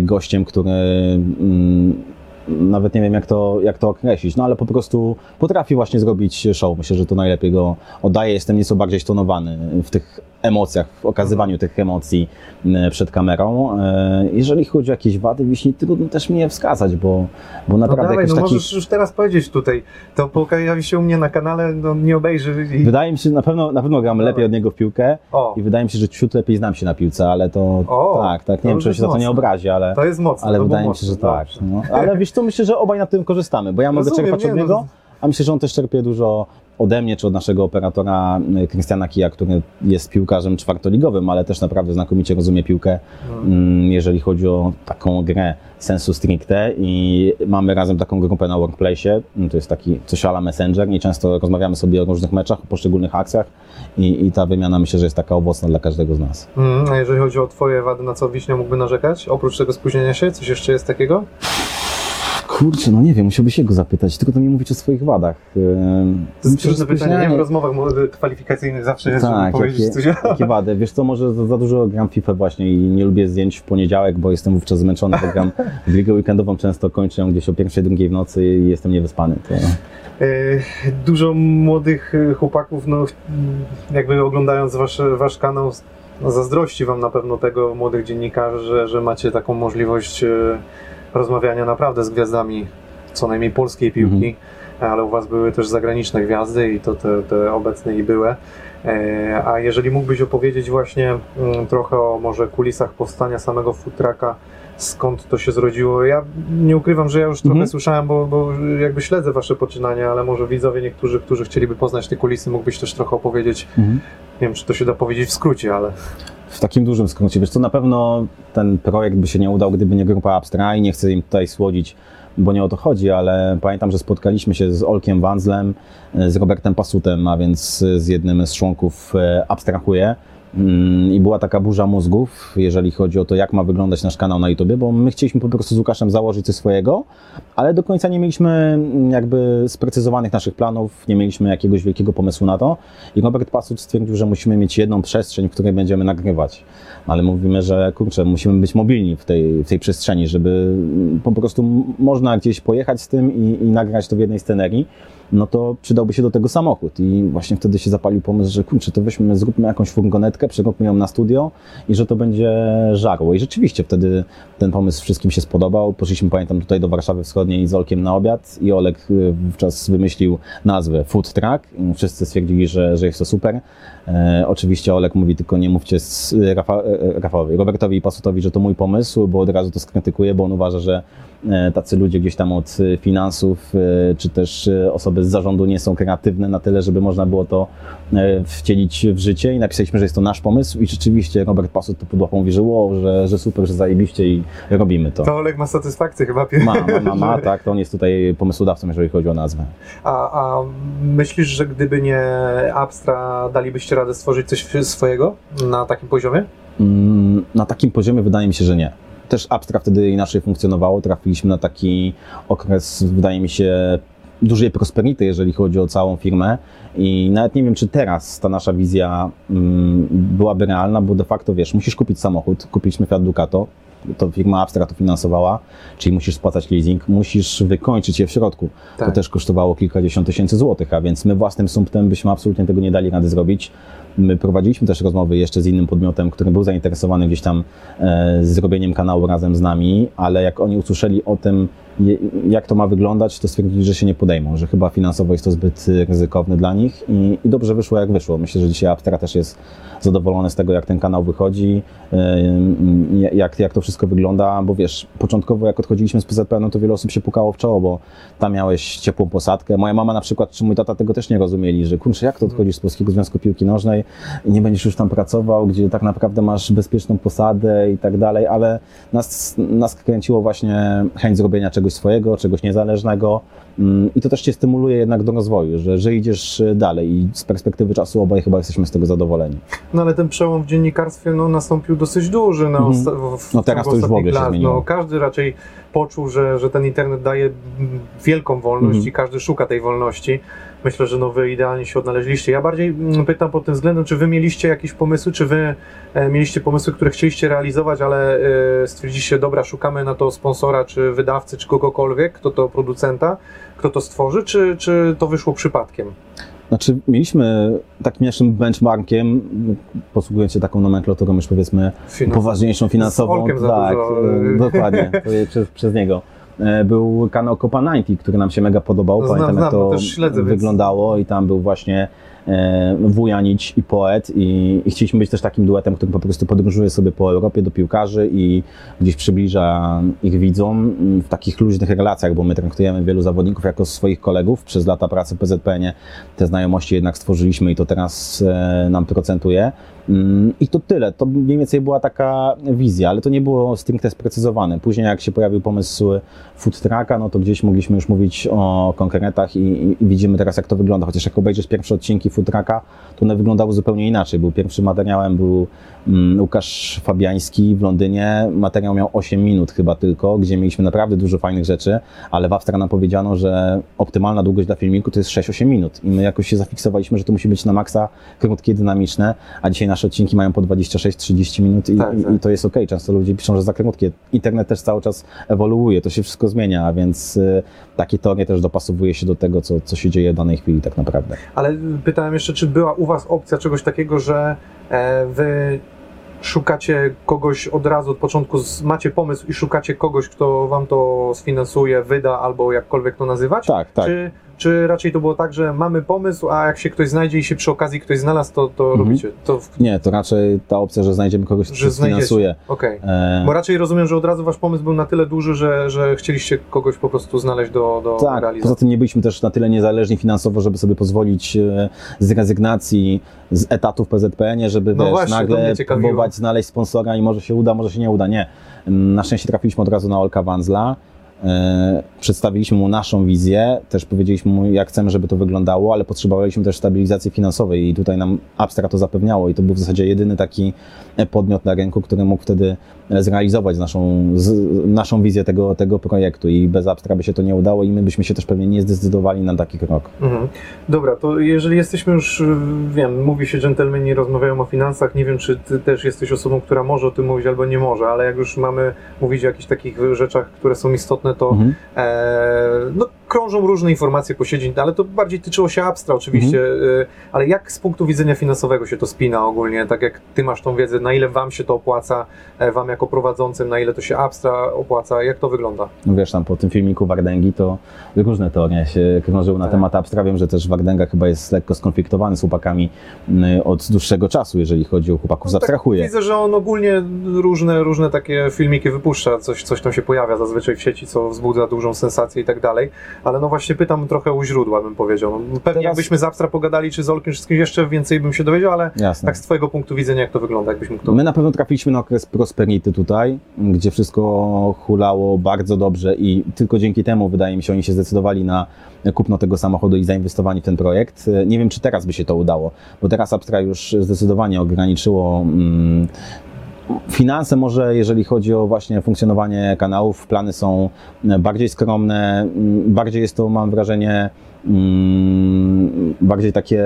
gościem, który mm, nawet nie wiem jak to, jak to określić, no ale po prostu potrafi właśnie zrobić show. Myślę, że to najlepiej go oddaje. Jestem nieco bardziej stonowany w tych emocjach, w okazywaniu tych emocji m, przed kamerą. E, Jeżeli chodzi o jakieś wady wiśni, trudno też mi je wskazać, bo, bo No naprawdę dawaj, jakoś no taki... możesz już teraz powiedzieć tutaj. To pojawi się u mnie na kanale, no nie obejrzy i... Wydaje mi się, na pewno, na pewno gram lepiej od niego w piłkę O, i wydaje mi się, że ciut lepiej znam się na piłce, ale to O, tak, tak, to nie wiem, czy się za to nie obrazi, ale, to jest mocne. ale to wydaje mi się, że tak. No. Ale wiesz co, myślę, że obaj na tym korzystamy, bo ja mogę <laughs> Rozumiem, czerpać od no, niego, a myślę, że on też czerpie dużo ode mnie, czy od naszego operatora y, Krystiana Kija, który jest piłkarzem czwartoligowym, ale też naprawdę znakomicie rozumie piłkę, Mm. mm, jeżeli chodzi o taką grę sensu stricte i mamy razem taką grupę na Workplace, to jest taki coś ala Messenger i często rozmawiamy sobie o różnych meczach, o poszczególnych akcjach i, i ta wymiana myślę, że jest taka owocna dla każdego z nas. Mm, a jeżeli chodzi o twoje wady, na co Wiśnia mógłby narzekać? Oprócz tego spóźnienia się, coś jeszcze jest takiego? Kurczę, no nie wiem, musiałbyś się go zapytać, tylko to mi mówić o swoich wadach. To jest trudne pytanie, W rozmowach mo- kwalifikacyjnych zawsze jest, żeby Tak, powiedzieć jakie, coś. jakie wady. Wiesz co, może za, za dużo gram FIFA właśnie i nie lubię zdjęć w poniedziałek, bo jestem wówczas zmęczony, bo gram <laughs> w ligę weekendową, często kończę ją gdzieś o pierwszej, drugiej w nocy i jestem niewyspany. To... E, Dużo młodych e, chłopaków, no, jakby oglądając wasz, wasz kanał, no, zazdrości wam na pewno tego młodych dziennikarzy, że, że macie taką możliwość e, rozmawiania naprawdę z gwiazdami co najmniej polskiej piłki, ale u was były też zagraniczne gwiazdy i to te, te obecne i były. E, A jeżeli mógłbyś opowiedzieć właśnie mm, trochę o może kulisach powstania samego food trucka, skąd to się zrodziło. Ja nie ukrywam, że ja już trochę Mhm. słyszałem, bo, bo jakby śledzę wasze poczynania, ale może widzowie niektórzy, którzy chcieliby poznać te kulisy, mógłbyś też trochę opowiedzieć. Mhm. Nie wiem, czy to się da powiedzieć w skrócie, ale W takim dużym skrócie, wiesz co, na pewno ten projekt by się nie udał, gdyby nie grupa Abstra i nie chcę im tutaj słodzić, bo nie o to chodzi, ale pamiętam, że spotkaliśmy się z Olkiem Wanzlem, z Robertem Pasutem, a więc z jednym z członków e, Abstrahuję. Mm, I była taka burza mózgów, jeżeli chodzi o to, jak ma wyglądać nasz kanał na YouTube, bo my chcieliśmy po prostu z Łukaszem założyć coś swojego, ale do końca nie mieliśmy mm, jakby sprecyzowanych naszych planów, nie mieliśmy jakiegoś wielkiego pomysłu na to. I Robert Pasut stwierdził, że musimy mieć jedną przestrzeń, w której będziemy nagrywać. Ale mówimy, że kurczę, musimy być mobilni w tej, w tej przestrzeni, żeby mm, po prostu można gdzieś pojechać z tym i, i nagrać to w jednej scenerii, no to przydałby się do tego samochód. I właśnie wtedy się zapalił pomysł, że kurczę, to weźmy, zróbmy jakąś furgonetkę, przeróbmy ją na studio i że to będzie żarło. I rzeczywiście wtedy ten pomysł wszystkim się spodobał. Poszliśmy, pamiętam, tutaj do Warszawy Wschodniej z Olkiem na obiad i Olek y, wówczas wymyślił nazwę Food Truck. Wszyscy stwierdzili, że, że jest to super. E, oczywiście Olek mówi, tylko nie mówcie z Rafa, e, Rafałowi, Robertowi i Pasutowi, że to mój pomysł, bo od razu to skrytykuje, bo on uważa, że e, tacy ludzie gdzieś tam od e, finansów, e, czy też e, osoby z zarządu nie są kreatywne na tyle, żeby można było to e, wcielić w życie i napisaliśmy, że jest to nasz pomysł i rzeczywiście Robert Pasut to podłapał, mówi, że, wow, że, że super, że zajebiście i robimy to. to Olek ma satysfakcję chyba. Ma, ma, ma, ma, <laughs> tak, to on jest tutaj pomysłodawcą, jeżeli chodzi o nazwę. A, a myślisz, że gdyby nie Abstra, dalibyście radę stworzyć coś swojego na takim poziomie? Mm, Na takim poziomie wydaje mi się, że nie. Też Abstra wtedy inaczej funkcjonowało. Trafiliśmy na taki okres, wydaje mi się, dużej prosperity, jeżeli chodzi o całą firmę. I nawet nie wiem, czy teraz ta nasza wizja mm, byłaby realna, bo de facto wiesz, musisz kupić samochód. Kupiliśmy Fiat Ducato. To firma Abstra to finansowała, czyli musisz spłacać leasing, musisz wykończyć je w środku. Tak. To też kosztowało kilkadziesiąt tysięcy złotych, a więc my własnym sumptem byśmy absolutnie tego nie dali rady zrobić. My prowadziliśmy też rozmowy jeszcze z innym podmiotem, który był zainteresowany gdzieś tam e, zrobieniem kanału razem z nami, ale jak oni usłyszeli o tym, jak to ma wyglądać, to stwierdzili, że się nie podejmą, że chyba finansowo jest to zbyt y, ryzykowne dla nich i, i dobrze wyszło jak wyszło. Myślę, że dzisiaj Aptera też jest zadowolony z tego, jak ten kanał wychodzi, y, jak, jak to wszystko wygląda, bo wiesz, początkowo jak odchodziliśmy z PZP, no to wiele osób się pukało w czoło, bo tam miałeś ciepłą posadkę. Moja mama na przykład, czy mój tata tego też nie rozumieli, że kurczę, jak to odchodzisz z Polskiego Związku Piłki Nożnej i nie będziesz już tam pracował, gdzie tak naprawdę masz bezpieczną posadę i tak dalej, ale nas, nas kręciło właśnie chęć zrobienia czegoś swojego, czegoś niezależnego mm, i to też cię stymuluje jednak do rozwoju, że, że idziesz y, dalej i z perspektywy czasu obaj chyba jesteśmy z tego zadowoleni. No ale ten przełom w dziennikarstwie no, nastąpił dosyć duży. No, Mhm. w, No teraz to już w ogóle się lat. zmieniło. No, każdy raczej poczuł, że, że ten internet daje mm, wielką wolność Mhm. i każdy szuka tej wolności. Myślę, że no, wy idealnie się odnaleźliście. Ja bardziej mm, pytam pod tym względem, czy wy mieliście jakieś pomysły, czy wy e, mieliście pomysły, które chcieliście realizować, ale e, stwierdziliście, dobra, szukamy na to sponsora, czy wydawcy, czy kogokolwiek, kto to producenta, kto to stworzy, czy, czy to wyszło przypadkiem? Znaczy, mieliśmy takim naszym benchmarkiem, posługując się taką nomenklaturą już powiedzmy Finansowo. poważniejszą finansową. Za tak, dużo. dokładnie, przez, przez niego. E, Był kanał Copa 90, który nam się mega podobał. No, Pamiętam, znam, jak to śledzę, więc- wyglądało i tam był właśnie e, Wujanić i poet i, i chcieliśmy być też takim duetem, który po prostu podróżuje sobie po Europie do piłkarzy i gdzieś przybliża ich widzom w takich luźnych relacjach, bo my traktujemy wielu zawodników jako swoich kolegów. Przez lata pracy w PZPN te znajomości jednak stworzyliśmy i to teraz e, nam procentuje. Mm, I to tyle. To mniej więcej była taka wizja, ale to nie było stricte sprecyzowane. Później jak się pojawił pomysł food trucka, no to gdzieś mogliśmy już mówić o konkretach i, i, widzimy teraz jak to wygląda. Chociaż jak obejrzysz pierwsze odcinki food trucka, to one wyglądały zupełnie inaczej. Był pierwszym materiałem, był mm, Łukasz Fabiański w Londynie. Materiał miał 8 minut chyba tylko, gdzie mieliśmy naprawdę dużo fajnych rzeczy, ale w Avstra nam powiedziano, że optymalna długość dla filmiku to jest 6-8 minut. I my jakoś się zafiksowaliśmy, że to musi być na maksa krótkie, dynamiczne, a dzisiaj nasze odcinki mają po 26-30 minut i, Tak, tak. i to jest ok. Często ludzie piszą, że za krótkie. Internet też cały czas ewoluuje, to się wszystko zmienia, a więc y, takie teorie też dopasowuje się do tego, co, co się dzieje w danej chwili tak naprawdę. Ale pytałem jeszcze, czy była u Was opcja czegoś takiego, że e, Wy szukacie kogoś od razu, od początku, macie pomysł i szukacie kogoś, kto Wam to sfinansuje, wyda albo jakkolwiek to nazywać? Tak, tak. Czy, czy raczej to było tak, że mamy pomysł, a jak się ktoś znajdzie i się przy okazji ktoś znalazł, to, to Mhm. robicie? To w- Nie, to raczej ta opcja, że znajdziemy kogoś, kto finansuje. Okej. E, Bo raczej rozumiem, że od razu Wasz pomysł był na tyle duży, że, że chcieliście kogoś po prostu znaleźć do, do Tak, poza realizacji. tym nie byliśmy też na tyle niezależni finansowo, żeby sobie pozwolić e, z rezygnacji z etatów PZPN, żeby No wiesz, właśnie, nagle próbować znaleźć sponsora i może się uda, może się nie uda. Nie. Na szczęście trafiliśmy od razu na Olka Wanzla. E, Przedstawiliśmy mu naszą wizję, też powiedzieliśmy mu, jak chcemy, żeby to wyglądało, ale potrzebowaliśmy też stabilizacji finansowej i tutaj nam Abstra to zapewniało i to był w zasadzie jedyny taki podmiot na rynku, który mógł wtedy zrealizować naszą, z, naszą wizję tego, tego projektu i bez Abstra by się to nie udało i my byśmy się też pewnie nie zdecydowali na taki krok. Mhm. Dobra, to jeżeli jesteśmy już, y, wiem, mówi się dżentelmeni rozmawiają o finansach, nie wiem, czy ty też jesteś osobą, która może o tym mówić albo nie może, ale jak już mamy mówić o jakichś takich rzeczach, które są istotne, to Mhm. e, no, krążą różne informacje po sieci, ale to bardziej tyczyło się Abstra oczywiście, y, ale jak z punktu widzenia finansowego się to spina ogólnie, tak jak ty masz tą wiedzę, na ile wam się to opłaca, e, wam jako prowadzącym, na ile to się Abstra opłaca, jak to wygląda? No wiesz, tam po tym filmiku Wardęgi to różne teorie się krążyły na Tak. temat Abstra. Wiem, że też Wardęga chyba jest lekko skonfliktowany z chłopakami y, od dłuższego czasu, jeżeli chodzi o chłopaków Tak, Abstrahuje. widzę, że on ogólnie różne, różne takie filmiki wypuszcza, coś, coś tam się pojawia zazwyczaj w sieci, co wzbudza dużą sensację i tak dalej, ale no właśnie pytam trochę u źródła, bym powiedział. No, Pewnie Teraz- jakbyśmy z Abstra pogadali, czy z Olkiem, jeszcze więcej bym się dowiedział, ale Jasne. tak z twojego punktu widzenia, jak to wygląda, jakbyś mógł to... My na pewno trafiliśmy na okres prosperity tutaj, gdzie wszystko hulało bardzo dobrze i tylko dzięki temu, wydaje mi się, oni się zdecydowali na kupno tego samochodu i zainwestowanie w ten projekt. Nie wiem, czy teraz by się to udało, bo teraz Abstra już zdecydowanie ograniczyło mm, Finanse może, jeżeli chodzi o właśnie funkcjonowanie kanałów, plany są bardziej skromne, mm, bardziej jest to, mam wrażenie, mm, bardziej takie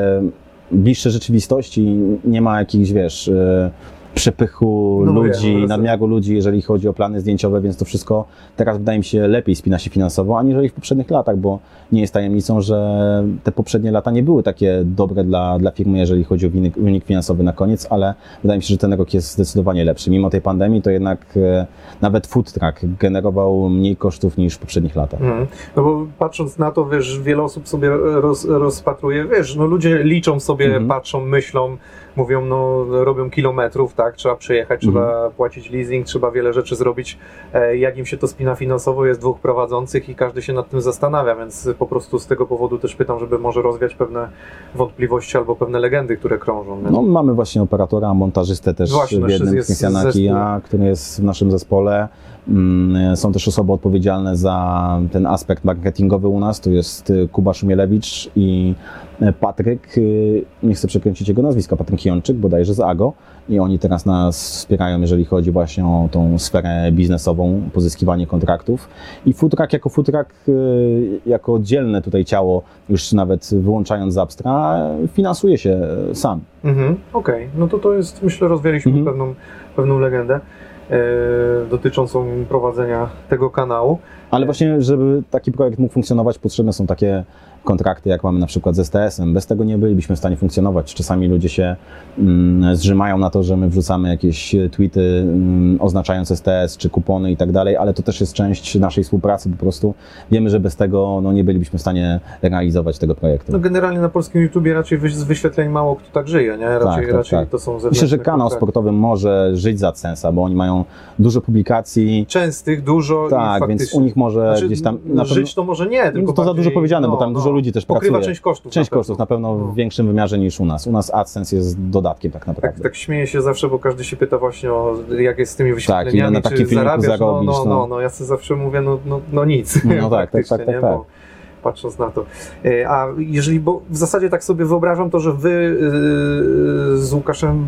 bliższe rzeczywistości, nie ma jakichś, wiesz, e, przepychu No ludzi, rozumiem. nadmiaru ludzi, jeżeli chodzi o plany zdjęciowe, więc to wszystko teraz wydaje mi się lepiej spina się finansowo, aniżeli w poprzednich latach, bo nie jest tajemnicą, że te poprzednie lata nie były takie dobre dla, dla firmy, jeżeli chodzi o wynik, wynik finansowy na koniec, ale wydaje mi się, że ten rok jest zdecydowanie lepszy. Mimo tej pandemii, to jednak e, nawet food truck generował mniej kosztów niż w poprzednich latach. Mhm. No bo patrząc na to, wiesz, wiele osób sobie roz, rozpatruje, wiesz, no ludzie liczą sobie, Mhm. patrzą, myślą, mówią, no robią kilometrów, tak, trzeba przejechać, Mhm. trzeba płacić leasing, trzeba wiele rzeczy zrobić, e, jak im się to spina finansowo, jest dwóch prowadzących i każdy się nad tym zastanawia, więc po prostu z tego powodu też pytam, żeby może rozwiać pewne wątpliwości albo pewne legendy, które krążą. nie? No, mamy właśnie operatora, montażystę też Właśnie, w jednym zespół. a który jest w naszym zespole. Mm, Są też osoby odpowiedzialne za ten aspekt marketingowy u nas. Tu jest y, Kuba Szumielewicz i y, Patryk, y, nie chcę przekręcić jego nazwiska, Patryk Jączyk, bodajże z AGO. I oni teraz nas wspierają, jeżeli chodzi właśnie o tą sferę biznesową, pozyskiwanie kontraktów. I Foodtruck jako y, jako oddzielne tutaj ciało, już nawet wyłączając Zapstra, finansuje się sam. Mhm, Okej, no to to jest, myślę, rozwialiśmy Mhm. pewną, pewną legendę dotyczącą prowadzenia tego kanału. Ale właśnie, żeby taki projekt mógł funkcjonować, potrzebne są takie kontrakty, jak mamy na przykład z STS-em. Bez tego nie bylibyśmy w stanie funkcjonować. Czasami ludzie się mm, zrzymają na to, że my wrzucamy jakieś tweety mm, oznaczając STS czy kupony i tak dalej, ale to też jest część naszej współpracy. Po prostu wiemy, że bez tego no, nie bylibyśmy w stanie realizować tego projektu. No generalnie na polskim YouTubie raczej z wyświetleń mało kto tak żyje, nie? Raczej, Tak, tak, raczej tak. to są Myślę, zewnętrzne że kanał kontrakty. sportowy może żyć z AdSense'a, bo oni mają dużo publikacji. Częstych, dużo Tak, więc u nich może Znaczy, gdzieś tam... no, na pewno- żyć to może nie, tylko No to za dużo powiedziane, bo no, tam dużo no, ludzi też Pokrywa pracuje. część kosztów. Część na kosztów na pewno No. w większym wymiarze niż u nas. U nas AdSense jest dodatkiem tak naprawdę. Tak, tak śmieję się zawsze, bo każdy się pyta właśnie o jak jest z tymi ile wyświetleniami, na czy takim filmiku zarabiasz, no, zarobisz, no, no. no, no, ja sobie zawsze mówię, no, no, no nic. No tak, tak, tak, tak, tak. Bo patrząc na to. E, A jeżeli, bo w zasadzie tak sobie wyobrażam to, że wy yy, z Łukaszem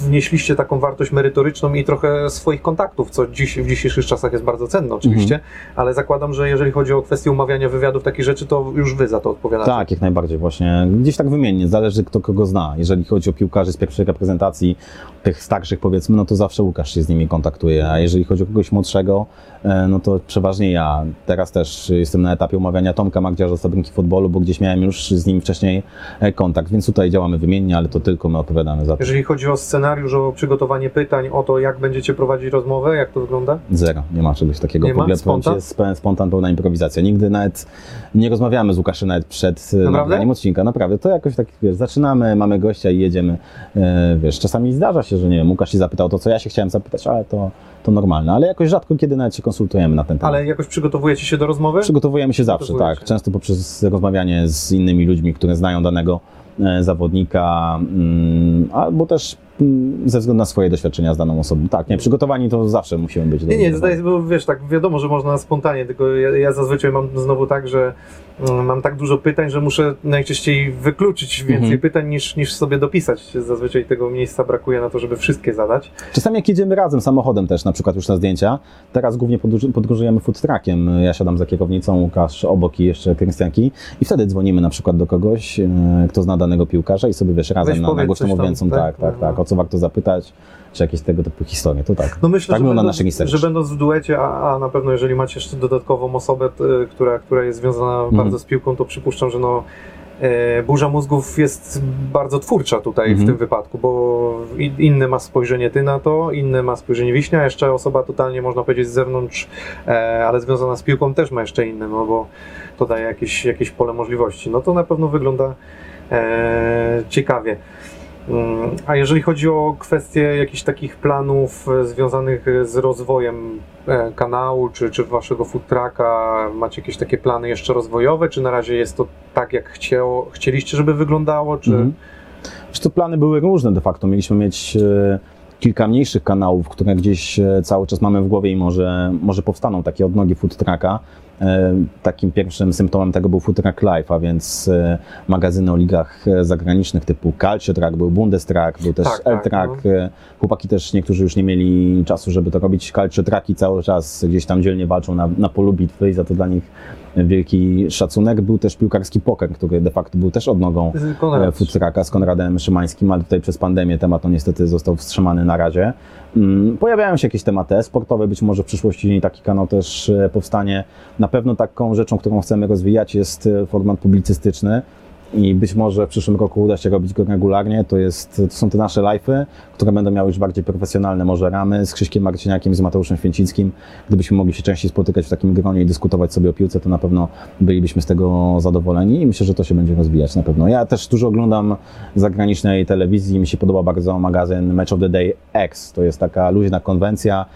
wnieśliście taką wartość merytoryczną i trochę swoich kontaktów, co dziś, w dzisiejszych czasach jest bardzo cenne oczywiście, Mhm. ale zakładam, że jeżeli chodzi o kwestię umawiania wywiadów, takich rzeczy, to już wy za to odpowiadacie. Tak, jak najbardziej właśnie. Gdzieś tak wymiennie, zależy kto kogo zna. Jeżeli chodzi o piłkarzy z pierwszej reprezentacji, tych starszych powiedzmy, no to zawsze Łukasz się z nimi kontaktuje, a jeżeli chodzi o kogoś młodszego, e, no to przeważnie ja. Teraz też jestem na etapie umawiania Tomka Magdziarza z Fabryki Futbolu, bo gdzieś miałem już z nim wcześniej e, kontakt, więc tutaj działamy wymiennie, ale to tylko my odpowiadamy za to. Jeżeli chodzi o scenariusz, o przygotowanie pytań, o to, jak będziecie prowadzić rozmowę, jak to wygląda? Zero, nie ma czegoś takiego. Nie w ogóle Spontan? spontan, pełna improwizacja. Nigdy nawet nie rozmawiamy z Łukaszem nawet przed e, nagraniem odcinka. Naprawdę, to jakoś tak, wiesz, zaczynamy, mamy gościa i jedziemy. E, wiesz, czasami zdarza się, że nie wiem, Łukasz się zapytał to, co ja się chciałem zapytać, ale to, to normalne. Ale jakoś rzadko kiedy nawet się konsultujemy na ten temat. Ale jakoś przygotowujecie się do rozmowy? Przygotowujemy się zawsze, tak. Często poprzez rozmawianie z innymi ludźmi, które znają danego e, zawodnika, mm, albo też mm, ze względu na swoje doświadczenia z daną osobą. Tak, nie, przygotowani to zawsze musimy być. Nie, nie, zdaję, bo wiesz, tak wiadomo, że można spontanie, tylko ja, ja zazwyczaj mam znowu tak, że mam tak dużo pytań, że muszę najczęściej wykluczyć więcej Mhm. pytań niż, niż sobie dopisać. Zazwyczaj tego miejsca brakuje na to, żeby wszystkie zadać. Czasami jak jedziemy razem samochodem też, na przykład już na zdjęcia, teraz głównie podróż, podróżujemy food truckiem. Ja siadam za kierownicą, Łukasz obok i jeszcze Krystianki i wtedy dzwonimy na przykład do kogoś, e, kto zna danego piłkarza i sobie wiesz razem Weź na, na głośno mówiącą, tak? tak, tak, tak, Mhm. o co warto zapytać, czy jakieś tego typu historie, to tak. No myślę, Tak że, będąc, nasz research. że będąc w duecie, a, a na pewno jeżeli macie jeszcze dodatkową osobę, t, która, która jest związana Mhm. bardzo z piłką, to przypuszczam, że no, e, burza mózgów jest bardzo twórcza tutaj w Mhm. tym wypadku, bo inne ma spojrzenie ty na to, inne ma spojrzenie Wiśnia, jeszcze osoba totalnie można powiedzieć z zewnątrz, e, ale związana z piłką też ma jeszcze inne, no bo to daje jakieś, jakieś pole możliwości. No to na pewno wygląda e, ciekawie. A jeżeli chodzi o kwestie jakichś takich planów e, związanych e, z rozwojem e, kanału, czy, czy waszego food trucka, macie jakieś takie plany jeszcze rozwojowe, czy na razie jest to tak, jak chciało, chcieliście, żeby wyglądało, czy... Mhm. Plany były różne de facto. Mieliśmy mieć kilka mniejszych kanałów, które gdzieś cały czas mamy w głowie i może, może powstaną takie odnogi food trucka. E, Takim pierwszym symptomem tego był Food Truck Live, a więc e, magazyny o ligach e, zagranicznych typu Calcio Track, był Bundestrack, był też Tak, tak, L-Track. E, Chłopaki też niektórzy już nie mieli czasu, żeby to robić. Calcio Tracki cały czas gdzieś tam dzielnie walczą na, na polu bitwy i za to dla nich wielki szacunek. Był też piłkarski poker, który de facto był też odnogą e, Konrad. futraka z Konradem Szymańskim, ale tutaj przez pandemię temat to niestety został wstrzymany na razie. Mm, Pojawiają się jakieś tematy sportowe, być może w przyszłości taki kanał też e, powstanie. Na pewno taką rzeczą, którą chcemy rozwijać jest e, format publicystyczny i być może w przyszłym roku uda się robić go regularnie. To, jest, to są te nasze live'y, które będą miały już bardziej profesjonalne może ramy z Krzyśkiem Marciniakiem z Mateuszem Święcickim. Gdybyśmy mogli się częściej spotykać w takim gronie i dyskutować sobie o piłce, to na pewno bylibyśmy z tego zadowoleni i myślę, że to się będzie rozwijać na pewno. Ja też dużo oglądam zagranicznej telewizji, mi się podoba bardzo magazyn Match of the Day X. To jest taka luźna konwencja,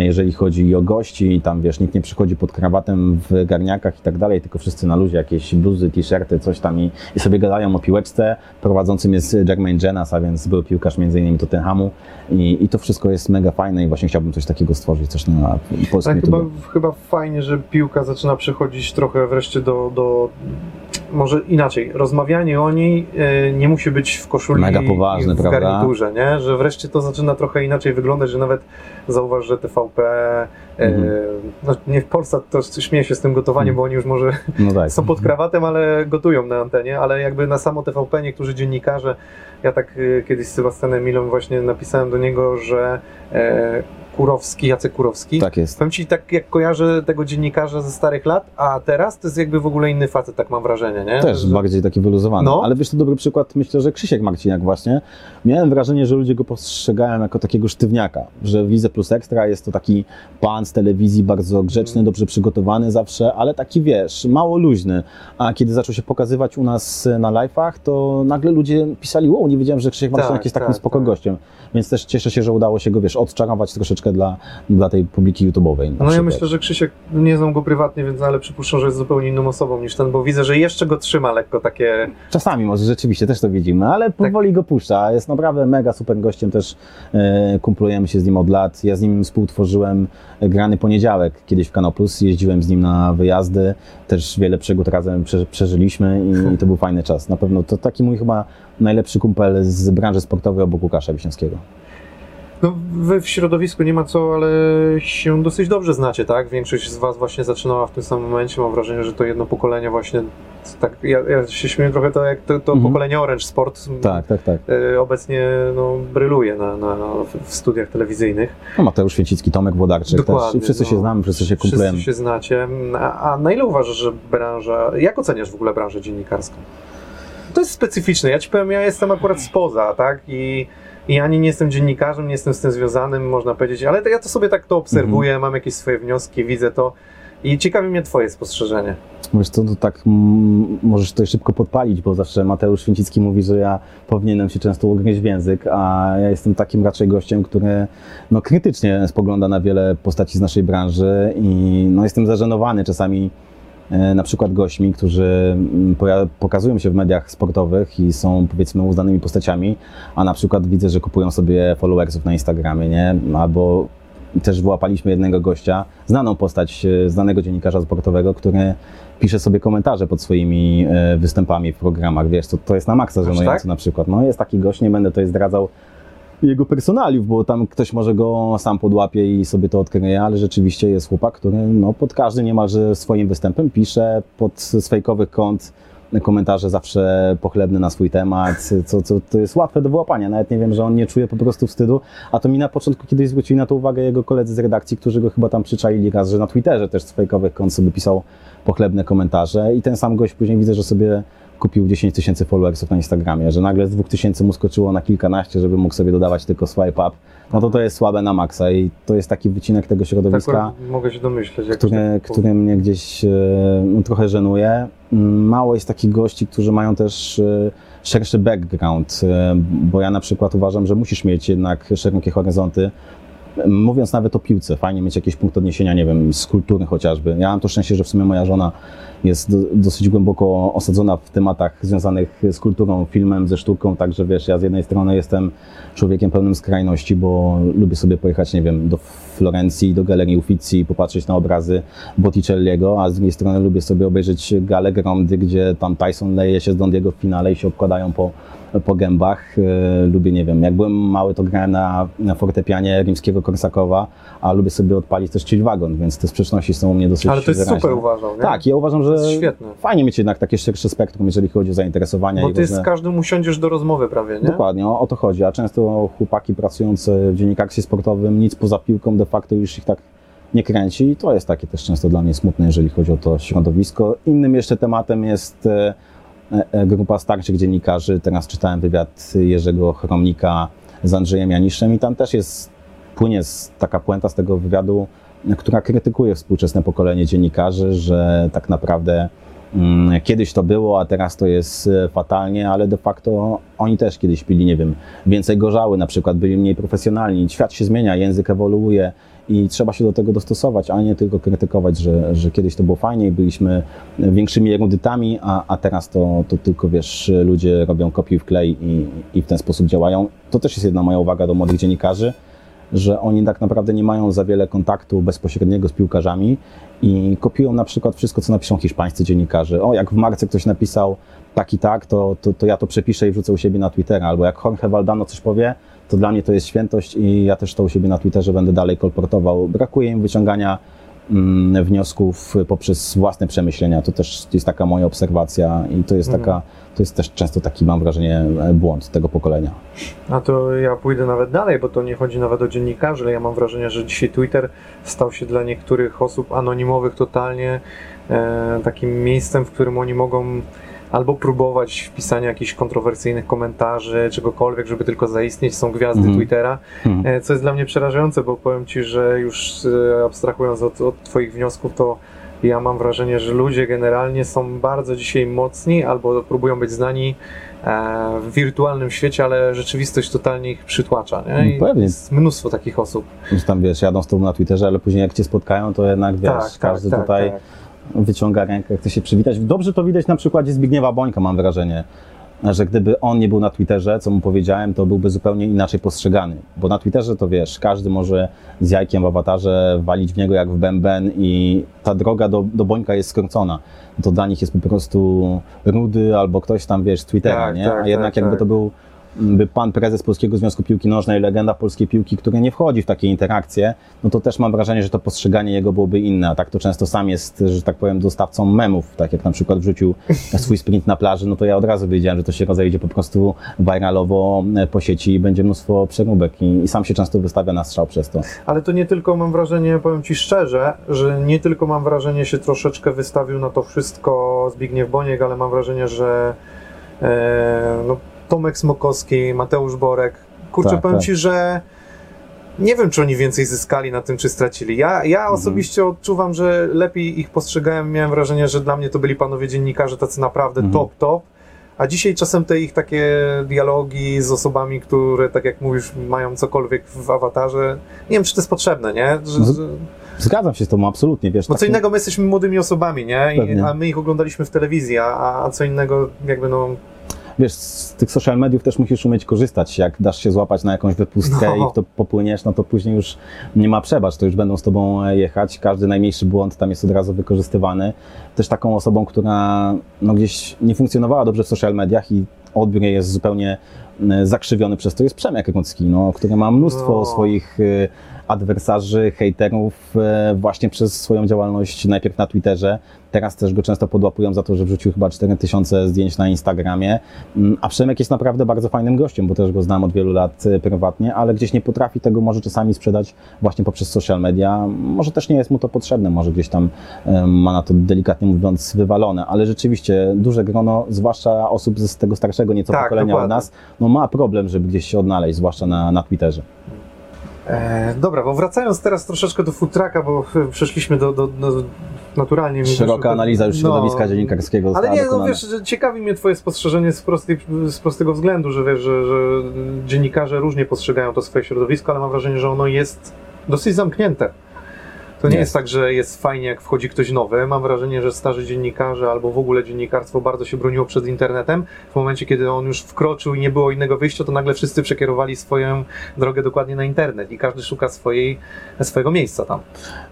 jeżeli chodzi o gości, tam wiesz, nikt nie przychodzi pod krawatem w garniakach i tak dalej, tylko wszyscy na luzie, jakieś bluzy, t-shirty, coś tam i, i sobie gadają o piłeczce. Prowadzącym jest Jermaine Jenas, a więc był piłkarz między innymi Tottenhamu i, i to wszystko jest mega fajne i właśnie chciałbym coś takiego stworzyć, coś na polskim Tak, chyba, chyba fajnie, że piłka zaczyna przechodzić trochę wreszcie do, do może inaczej, rozmawianie o niej e, nie musi być w koszuli Mega i- poważne, i w prawda? garniturze, nie? Że wreszcie to zaczyna trochę inaczej wyglądać, że nawet zauważ, że TVP, e, Mhm. no nie w Polsce to śmieję się z tym gotowaniem, Mhm. bo oni już może No tak. <laughs> są pod krawatem, ale gotują na antenie, ale jakby na samo TVP niektórzy dziennikarze, ja tak e, kiedyś z Sebastianem Milą właśnie napisałem do niego, że e, Kurowski, Jacek Kurowski, Tak jest. Powiem ci, tak jak kojarzę tego dziennikarza ze starych lat, a teraz to jest jakby w ogóle inny facet, tak mam wrażenie, nie? Też Że- bardziej taki wyluzowany. No. Ale wiesz, to dobry przykład, myślę, że Krzysiek Marciniak właśnie. Miałem wrażenie, że ludzie go postrzegają jako takiego sztywniaka, że w Lidze Plus Ekstra jest to taki pan z telewizji, bardzo grzeczny, Mhm. dobrze przygotowany zawsze, ale taki wiesz, mało luźny. A kiedy zaczął się pokazywać u nas na live'ach, to nagle ludzie pisali, wow, nie wiedziałem, że Krzysiek Marciniak Tak, jest takim tak, spoko tak. gościem. Więc też cieszę się, że udało się go, wiesz, odczarować troszeczkę dla, dla tej publiki YouTube'owej. No ja myślę, że Krzysiek, nie znam go prywatnie, więc ale przypuszczam, że jest zupełnie inną osobą niż ten, bo widzę, że jeszcze go trzyma lekko takie... Czasami może rzeczywiście też to widzimy, ale powoli go puszcza. Jest naprawdę mega super gościem, też e, kumplujemy się z nim od lat. Ja z nim współtworzyłem grany poniedziałek kiedyś w Kanał Plus, jeździłem z nim na wyjazdy, też wiele przygód razem prze, przeżyliśmy i, i to był fajny czas. Na pewno to taki mój chyba najlepszy kumpel z branży sportowej obok Łukasza Wiśniewskiego. No wy w środowisku nie ma co, ale się dosyć dobrze znacie, tak? Większość z was właśnie zaczynała w tym samym momencie, mam wrażenie, że to jedno pokolenie właśnie, tak, ja, ja się śmieję trochę to jak to, to Mhm. pokolenie Orange Sport Tak, tak, tak. e, obecnie no, bryluje na, na, w, studiach telewizyjnych. No, Mateusz Święcicki, Tomek Włodarczyk też. I wszyscy się no. znamy, wszyscy się kumplujemy. Wszyscy się znacie. A, a na ile uważasz, że branża, jak oceniasz w ogóle branżę dziennikarską? To jest specyficzne. Ja ci powiem, ja jestem akurat spoza, tak? I, i ani nie jestem dziennikarzem, nie jestem z tym związanym, można powiedzieć, ale to ja to sobie tak to obserwuję, Mhm. mam jakieś swoje wnioski, widzę to i ciekawi mnie twoje spostrzeżenie. Wiesz, to, to tak możesz tutaj szybko podpalić, bo zawsze Mateusz Święcicki mówi, że ja powinienem się często ugryźć w język, a ja jestem takim raczej gościem, który no, krytycznie spogląda na wiele postaci z naszej branży i no, jestem zażenowany czasami na przykład gośćmi, którzy mm, pokazują się w mediach sportowych i są powiedzmy uznanymi postaciami, a na przykład widzę, że kupują sobie followersów na Instagramie, nie? Albo też wyłapaliśmy jednego gościa, znaną postać e, znanego dziennikarza sportowego, który pisze sobie komentarze pod swoimi e, występami w programach, wiesz, to, to jest na maksa żenujące tak? na przykład. No jest taki gość, nie będę tutaj zdradzał jego personaliów, bo tam ktoś może go sam podłapie i sobie to odkryje, ale rzeczywiście jest chłopak, który no, pod każdym niemalże swoim występem pisze pod z fejkowych kont komentarze zawsze pochlebne na swój temat, co, co to jest łatwe do wyłapania. Nawet nie wiem, że on nie czuje po prostu wstydu, a to mi na początku kiedyś zwrócili na to uwagę jego koledzy z redakcji, którzy go chyba tam przyczaili raz, że na Twitterze też z fejkowych kont sobie pisał pochlebne komentarze i ten sam gość później widzę, że sobie kupił 10 tysięcy followersów na Instagramie, że nagle z 2000 mu skoczyło na kilkanaście, żeby mógł sobie dodawać tylko swipe up, no to to jest słabe na maksa i to jest taki wycinek tego Tak środowiska akurat mogę się domyśleć. Jak który, tak który mnie gdzieś no, trochę żenuje. Mało jest takich gości, którzy mają też e, szerszy background, e, bo ja na przykład uważam, że musisz mieć jednak szerokie horyzonty. Mówiąc nawet o piłce, fajnie mieć jakiś punkt odniesienia, nie wiem, z kultury chociażby. Ja mam to szczęście, że w sumie moja żona jest do, dosyć głęboko osadzona w tematach związanych z kulturą, filmem, ze sztuką, także wiesz, ja z jednej strony jestem człowiekiem pełnym skrajności, bo lubię sobie pojechać, nie wiem, do Florencji, do Galerii Uffizi, popatrzeć na obrazy Botticelliego, a z drugiej strony lubię sobie obejrzeć galę Grondy, gdzie tam Tyson leje się z Dondiego w finale i się obkładają po, po gębach. E, lubię, nie wiem, jak byłem mały, to grałem na, na fortepianie rimskiego Korsakowa, a lubię sobie odpalić też chill wagon, więc te sprzeczności są u mnie dosyć Ale to jest wyraźne. super uważam, nie? Tak, ja uważam, że fajnie mieć jednak takie szersze spektrum, jeżeli chodzi o zainteresowania Bo ty z różne... każdym usiądziesz do rozmowy prawie, nie? Dokładnie, o, o to chodzi. A często chłopaki pracujące w dziennikarstwie sportowym, nic poza piłką de facto już ich tak nie kręci i to jest takie też często dla mnie smutne, jeżeli chodzi o to środowisko. Innym jeszcze tematem jest e, grupa starszych dziennikarzy. Teraz czytałem wywiad Jerzego Chromnika z Andrzejem Janiszem i tam też jest, płynie taka puenta z tego wywiadu, która krytykuje współczesne pokolenie dziennikarzy, że tak naprawdę kiedyś to było, a teraz to jest e, fatalnie, ale de facto oni też kiedyś pili, nie wiem, więcej gorzały, na przykład byli mniej profesjonalni. Świat się zmienia, język ewoluuje i trzeba się do tego dostosować, a nie tylko krytykować, że, że kiedyś to było fajnie i byliśmy większymi erudytami, a, a teraz to, to tylko, wiesz, ludzie robią kopiuj w klej i, i w ten sposób działają. To też jest jedna moja uwaga do młodych dziennikarzy, że oni tak naprawdę nie mają za wiele kontaktu bezpośredniego z piłkarzami i kopiują na przykład wszystko, co napiszą hiszpańscy dziennikarze. O, jak w marce ktoś napisał tak i tak, to, to, to ja to przepiszę i wrzucę u siebie na Twittera. Albo jak Jorge Valdano coś powie, to dla mnie to jest świętość i ja też to u siebie na Twitterze będę dalej kolportował. Brakuje im wyciągania wniosków poprzez własne przemyślenia. To też jest taka moja obserwacja i to jest taka, to jest też często taki, mam wrażenie, błąd tego pokolenia. A to ja pójdę nawet dalej, bo to nie chodzi nawet o dziennikarzy, ale ja mam wrażenie, że dzisiaj Twitter stał się dla niektórych osób anonimowych totalnie e, takim miejscem, w którym oni mogą albo próbować wpisania jakichś kontrowersyjnych komentarzy, czegokolwiek, żeby tylko zaistnieć, są gwiazdy Mhm. Twittera, Mhm. e, co jest dla mnie przerażające, bo powiem Ci, że już e, abstrahując od, od Twoich wniosków, to ja mam wrażenie, że ludzie generalnie są bardzo dzisiaj mocni albo próbują być znani e, w wirtualnym świecie, ale rzeczywistość totalnie ich przytłacza. Nie? I No pewnie. jest mnóstwo takich osób. Że tam wiesz, jadą z tobą na Twitterze, ale później jak cię spotkają, to jednak wiesz, każdy tutaj wyciąga rękę, chce się przywitać. Dobrze to widać na przykładzie Zbigniewa Bońka, mam wrażenie, że gdyby on nie był na Twitterze, co mu powiedziałem, to byłby zupełnie inaczej postrzegany. Bo na Twitterze to wiesz, każdy może z jajkiem w awatarze walić w niego jak w bęben i ta droga do, do Bońka jest skrócona. To dla nich jest po prostu rudy albo ktoś tam, wiesz, z Twittera, Tak, nie? tak, A jednak tak, jakby tak. to był by pan prezes Polskiego Związku Piłki Nożnej, legenda polskiej piłki, który nie wchodzi w takie interakcje, no to też mam wrażenie, że to postrzeganie jego byłoby inne. A tak to często sam jest, że tak powiem, dostawcą memów. Tak jak na przykład wrzucił swój sprint na plaży, no to ja od razu wiedziałem, że to się rozejdzie po prostu viralowo e, po sieci i będzie mnóstwo przeróbek i, i sam się często wystawia na strzał przez to. Ale to nie tylko mam wrażenie, powiem Ci szczerze, że nie tylko mam wrażenie się troszeczkę wystawił na to wszystko Zbigniew Boniek, ale mam wrażenie, że e, no, Tomek Smokowski, Mateusz Borek, kurczę, Tak, powiem tak. Ci, że nie wiem, czy oni więcej zyskali na tym, czy stracili. Ja, ja Mhm. osobiście odczuwam, że lepiej ich postrzegałem. Miałem wrażenie, że dla mnie to byli panowie dziennikarze tacy naprawdę Mhm. top, top. A dzisiaj czasem te ich takie dialogi z osobami, które, tak jak mówisz, mają cokolwiek w awatarze, nie wiem, czy to jest potrzebne, nie? Że, No, że, Zgadzam się z tobą, absolutnie, wiesz. bo co takie- innego my jesteśmy młodymi osobami, nie? I, a my ich oglądaliśmy w telewizji, a, a co innego jakby no... wiesz, z tych social mediów też musisz umieć korzystać. Jak dasz się złapać na jakąś wypustkę No. i w to popłyniesz, no to później już nie ma przebacz, to już będą z tobą e, jechać. Każdy najmniejszy błąd tam jest od razu wykorzystywany. Też taką osobą, która no, gdzieś nie funkcjonowała dobrze w social mediach i odbiór jest zupełnie e, zakrzywiony przez to, jest Przemek Rocki, no, który ma mnóstwo No. swoich e, adwersarzy, hejterów e, właśnie przez swoją działalność najpierw na Twitterze, teraz też go często podłapują za to, że wrzucił chyba 4000 zdjęć na Instagramie, Mm, a Przemek jest naprawdę bardzo fajnym gościem, bo też go znam od wielu lat e, prywatnie, ale gdzieś nie potrafi tego może czasami sprzedać właśnie poprzez social media. Może też nie jest mu to potrzebne, może gdzieś tam e, ma na to delikatnie mówiąc wywalone, ale rzeczywiście duże grono, zwłaszcza osób z tego starszego nieco Tak, pokolenia dokładnie. od nas, no ma problem, żeby gdzieś się odnaleźć, zwłaszcza na, na Twitterze. E, dobra, bo wracając teraz troszeczkę do futraka, bo e, przeszliśmy do, do, do naturalnie... Szeroka analiza już no, środowiska dziennikarskiego Ale nie, no wiesz, że ciekawi mnie twoje spostrzeżenie z, prostej, z prostego względu, że wiesz, że, że dziennikarze różnie postrzegają to swoje środowisko, ale mam wrażenie, że ono jest dosyć zamknięte. To nie Jest. jest tak, że jest fajnie, jak wchodzi ktoś nowy. Mam wrażenie, że starzy dziennikarze albo w ogóle dziennikarstwo bardzo się broniło przed internetem. W momencie, kiedy on już wkroczył i nie było innego wyjścia, to nagle wszyscy przekierowali swoją drogę dokładnie na internet i każdy szuka swojej, swojego miejsca tam.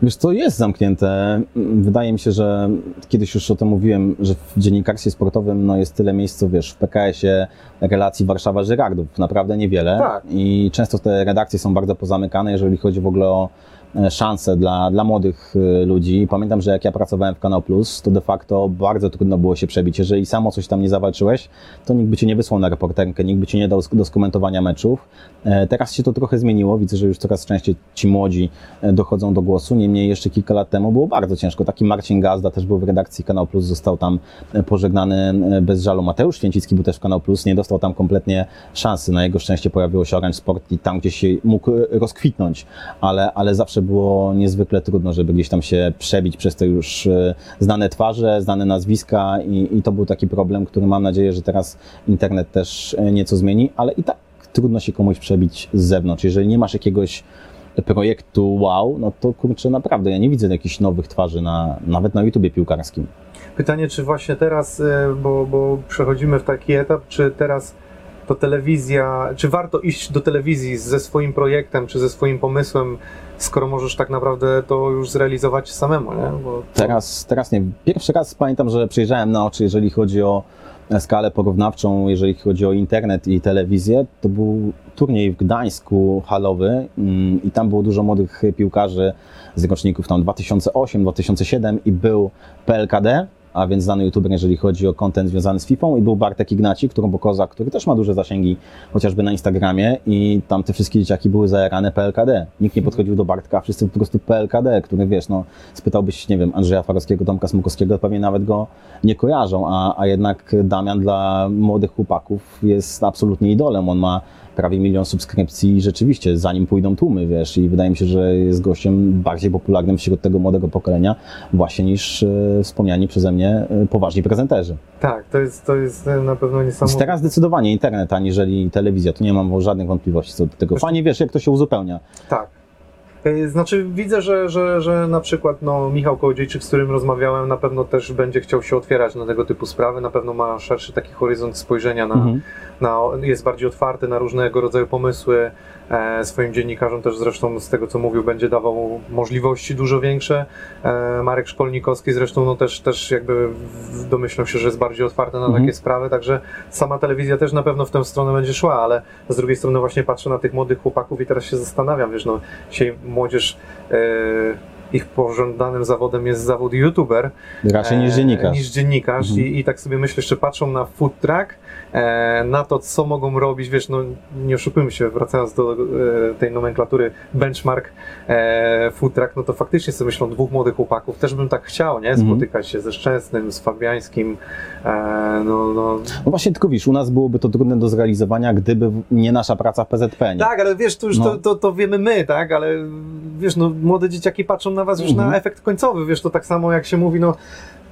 Wiesz, to jest zamknięte. Wydaje mi się, że kiedyś już o tym mówiłem, że w dziennikarstwie sportowym no, jest tyle miejsc, co wiesz, w PKS-ie relacji Warszawa-Żyrardów. Naprawdę niewiele. Tak. I często te redakcje są bardzo pozamykane, jeżeli chodzi w ogóle o e, szanse dla, dla młodych e, ludzi. Pamiętam, że jak ja pracowałem w Kanał Plus, to de facto bardzo trudno było się przebić. Jeżeli samo coś tam nie zawalczyłeś, to nikt by cię nie wysłał na reporterkę, nikt by cię nie dał do skomentowania meczów. E, Teraz się to trochę zmieniło. Widzę, że już coraz częściej ci młodzi dochodzą do głosu. Niemniej jeszcze kilka lat temu było bardzo ciężko. Taki Marcin Gazda też był w redakcji Kanał Plus, został tam pożegnany bez żalu. Mateusz Święcicki był też w Kanał Plus, nie dostał tam kompletnie szansy. Na jego szczęście pojawiło się Orange Sport i tam gdzieś się mógł e, rozkwitnąć, ale, ale zawsze było niezwykle trudno, żeby gdzieś tam się przebić przez te już e, znane twarze, znane nazwiska i, i to był taki problem, który mam nadzieję, że teraz internet też e, nieco zmieni, ale i tak trudno się komuś przebić z zewnątrz. Jeżeli nie masz jakiegoś projektu wow, no to kurczę, naprawdę, ja nie widzę jakichś nowych twarzy na, nawet na YouTubie piłkarskim. Pytanie, czy właśnie teraz, e, bo, bo przechodzimy w taki etap, czy teraz to telewizja, czy warto iść do telewizji ze swoim projektem, czy ze swoim pomysłem, skoro możesz tak naprawdę to już zrealizować samemu, nie? To- Teraz, teraz nie. Pierwszy raz pamiętam, że przyjrzałem na oczy, jeżeli chodzi o skalę porównawczą, jeżeli chodzi o internet i telewizję. To był turniej w Gdańsku halowy mm, i tam było dużo młodych piłkarzy z roczników tam 2008, 2007 i był PLKD, a więc znany youtuber, jeżeli chodzi o content związany z FIFA i był Bartek Ignaci, Turbokoza, który też ma duże zasięgi chociażby na Instagramie i tam te wszystkie dzieciaki były zajarane PLKD. Nikt nie podchodził do Bartka, wszyscy po prostu PLKD, który wiesz, no spytałbyś, nie wiem, Andrzeja Farowskiego, Tomka Smukowskiego, pewnie nawet go nie kojarzą, a, a jednak Damian dla młodych chłopaków jest absolutnie idolem. On ma prawie milion subskrypcji rzeczywiście za nim pójdą tłumy, wiesz, i wydaje mi się, że jest gościem bardziej popularnym wśród tego młodego pokolenia właśnie niż e, wspomniani przeze mnie e, poważni prezenterzy. Tak, to jest, to jest e, na pewno niesamowite. teraz zdecydowanie internet, aniżeli telewizja, tu nie mam żadnych wątpliwości co do tego. Fajnie wiesz, jak to się uzupełnia. Tak. Znaczy widzę, że, że, że na przykład no, Michał Kołodziejczyk, z którym rozmawiałem, na pewno też będzie chciał się otwierać na tego typu sprawy, na pewno ma szerszy taki horyzont spojrzenia na, Mhm. na, jest bardziej otwarty na różnego rodzaju pomysły. E, swoim dziennikarzom też zresztą z tego co mówił będzie dawał możliwości dużo większe. E, Marek Szkolnikowski zresztą no też, też jakby domyślam się, że jest bardziej otwarty na Mhm. takie sprawy, także sama telewizja też na pewno w tę stronę będzie szła, ale z drugiej strony właśnie patrzę na tych młodych chłopaków i teraz się zastanawiam, wiesz, no dzisiaj młodzież e, ich pożądanym zawodem jest zawód youtuber, Raczej niż e, dziennikarz. Niż dziennikarz Mhm. I, i tak sobie myślę, jeszcze patrzą na food truck, na to, co mogą robić, wiesz, no nie oszukujmy się, wracając do e, tej nomenklatury benchmark e, food truck, no to faktycznie sobie myślą dwóch młodych chłopaków, też bym tak chciał, nie, Mhm. spotykać się ze Szczęsnym, z Fabiańskim, e, no, no. No właśnie, tylko wiesz, u nas byłoby to trudne do zrealizowania, gdyby nie nasza praca w PZP. Nie? Tak, ale wiesz, to już No. to, to, to wiemy my, tak, ale wiesz, no młode dzieciaki patrzą na was już Mhm. na efekt końcowy, wiesz, to tak samo jak się mówi, no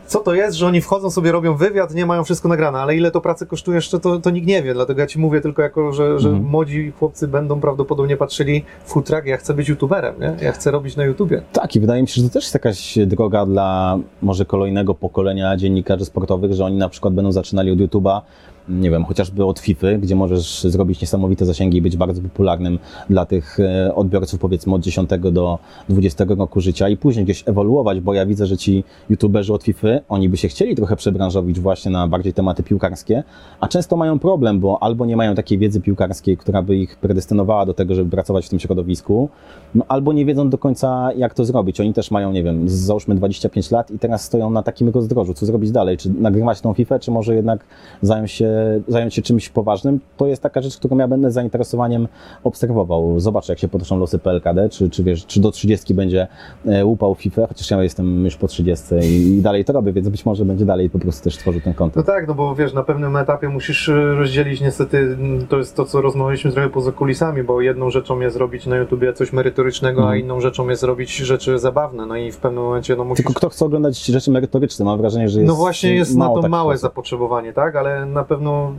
co to jest, że oni wchodzą sobie, robią wywiad, nie mają wszystko nagrane, ale ile to pracy kosztuje jeszcze, to, to nikt nie wie, dlatego ja ci mówię tylko jako, że, że Mhm. młodzi chłopcy będą prawdopodobnie patrzyli food truck, ja chcę być youtuberem, nie? ja chcę robić na YouTubie. Tak, i wydaje mi się, że to też jest jakaś droga dla może kolejnego pokolenia dziennikarzy sportowych, że oni na przykład będą zaczynali od YouTube'a, nie wiem, chociażby od FIFA, gdzie możesz zrobić niesamowite zasięgi i być bardzo popularnym dla tych e, odbiorców, powiedzmy od 10 do 20 roku życia i później gdzieś ewoluować, bo ja widzę, że ci YouTuberzy od FIFA, oni by się chcieli trochę przebranżowić właśnie na bardziej tematy piłkarskie, a często mają problem, bo albo nie mają takiej wiedzy piłkarskiej, która by ich predestynowała do tego, żeby pracować w tym środowisku, no albo nie wiedzą do końca, jak to zrobić. Oni też mają, nie wiem, załóżmy 25 lat i teraz stoją na takim rozdrożu. Co zrobić dalej? Czy nagrywać tą FIFA, czy może jednak zająć się, zająć się czymś poważnym? To jest taka rzecz, którą ja będę z zainteresowaniem obserwował. Zobaczę, jak się potoczą losy PLKD, czy, czy wiesz, czy do 30 będzie e, łupał FIFA, chociaż ja jestem już po 30 i, i dalej to robię, więc być może będzie dalej po prostu też tworzył ten No kontent. tak, no bo wiesz, na pewnym etapie musisz y, rozdzielić niestety, mm, to jest to, co rozmawialiśmy trochę poza kulisami, bo jedną rzeczą jest robić na YouTubie coś merytorycznego, a Mhm. inną rzeczą jest robić rzeczy zabawne, no i w pewnym momencie no musisz... Tylko kto chce oglądać rzeczy merytoryczne? Mam wrażenie, że jest No właśnie jest na to takich małe zapotrzebowanie, tak? Ale na pewno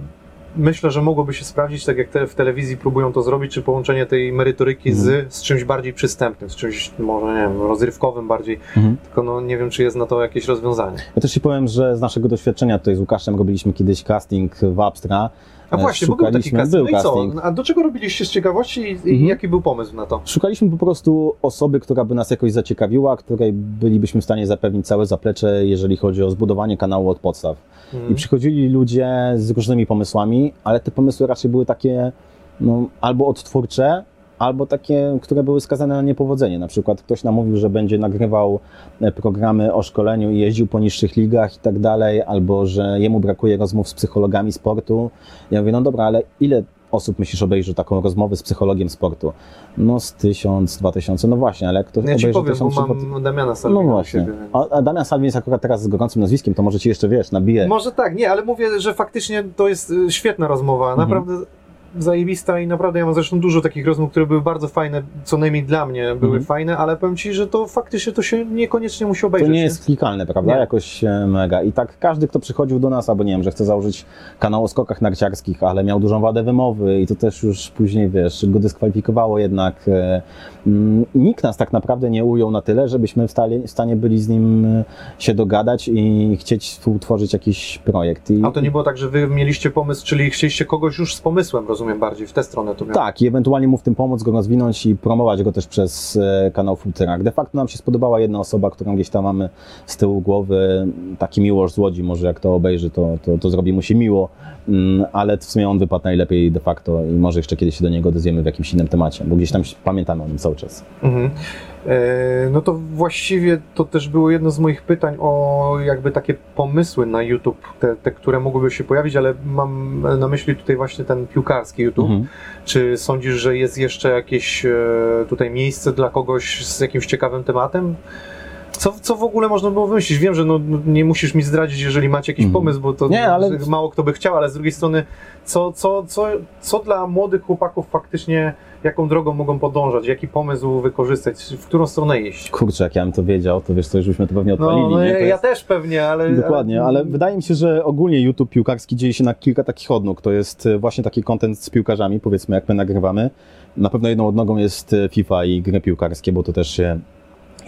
myślę, że mogłoby się sprawdzić, tak jak te, w telewizji próbują to zrobić, czy połączenie tej merytoryki Mhm. z, z czymś bardziej przystępnym, z czymś może, nie wiem, rozrywkowym bardziej, Mhm. tylko no nie wiem, czy jest na to jakieś rozwiązanie. Ja też Ci powiem, że z naszego doświadczenia tutaj z Łukaszem robiliśmy kiedyś casting w Abstra. A właśnie, bo był taki casting. był No i co? casting. A do czego robiliście z ciekawości i, i Mhm. jaki był pomysł na to? Szukaliśmy po prostu osoby, która by nas jakoś zaciekawiła, której bylibyśmy w stanie zapewnić całe zaplecze, jeżeli chodzi o zbudowanie kanału od podstaw. Mhm. I przychodzili ludzie z różnymi pomysłami, ale te pomysły raczej były takie no, albo odtwórcze, albo takie, które były skazane na niepowodzenie. Na przykład ktoś nam mówił, że będzie nagrywał e, programy o szkoleniu i jeździł po niższych ligach i tak dalej, albo że jemu brakuje rozmów z psychologami sportu. Ja mówię, no dobra, ale ile osób myślisz obejrzy taką rozmowę z psychologiem sportu? No z tysiąc, dwa tysiące, no właśnie, ale ktoś No Ja ci obejrzy powiem, bo tysiąc, mam Damiana Salwina No właśnie. siebie. więc- A, a Damian Salwin jest akurat teraz z gorącym nazwiskiem, to może ci jeszcze wiesz, nabije. Może tak, nie, ale mówię, że faktycznie to jest y, świetna rozmowa, Mhm. Zajebista i naprawdę ja mam zresztą dużo takich rozmów, które były bardzo fajne, co najmniej dla mnie były Mhm. fajne, ale powiem Ci, że to faktycznie to się niekoniecznie musi To obejrzeć. nie jest klikalne, prawda? Nie. Jakoś e, mega. I tak każdy, kto przychodził do nas, albo nie wiem, że chce założyć kanał o skokach narciarskich, ale miał dużą wadę wymowy i to też już później, wiesz, go dyskwalifikowało jednak. e, mm, Nikt nas tak naprawdę nie ujął na tyle, żebyśmy w stanie, w stanie byli z nim e, się dogadać i chcieć współtworzyć jakiś projekt. I, A to nie było tak, że Wy mieliście pomysł, czyli chcieliście kogoś już z pomysłem, rozumiem, bardziej w tę stronę to miało. Tak, i ewentualnie mu w tym pomóc, go rozwinąć i promować go też przez e, kanał Futurak. De facto nam się spodobała jedna osoba, którą gdzieś tam mamy z tyłu głowy. Taki miłość z Łodzi, może jak to obejrzy, to, to, to zrobi mu się miło, Mm, ale w sumie on wypadł najlepiej de facto i może jeszcze kiedyś się do niego odezwiemy w jakimś innym temacie, bo gdzieś tam pamiętamy o nim cały czas. Mhm. E, No to właściwie to też było jedno z moich pytań o jakby takie pomysły na YouTube, te, te które mogłyby się pojawić, ale mam na myśli tutaj właśnie ten piłkarski YouTube. Mhm. Czy sądzisz, że jest jeszcze jakieś e, tutaj miejsce dla kogoś z jakimś ciekawym tematem? Co, co w ogóle można było wymyślić? Wiem, że no, no, nie musisz mi zdradzić, jeżeli macie jakiś Mhm. pomysł, bo to Nie, ale- że mało kto by chciał, ale z drugiej strony, co, co, co, co dla młodych chłopaków faktycznie, jaką drogą mogą podążać, jaki pomysł wykorzystać, w którą stronę iść? Kurczę, jak ja bym to wiedział, to wiesz co, już byśmy to pewnie odpalili. No, no nie? ja, To ja jest- też pewnie, ale... Dokładnie, ale wydaje mi się, że ogólnie YouTube piłkarski dzieje się na kilka takich odnóg. To jest e, właśnie taki content z piłkarzami, powiedzmy, jak my nagrywamy. Na pewno jedną odnogą jest e, FIFA i gry piłkarskie, bo to też się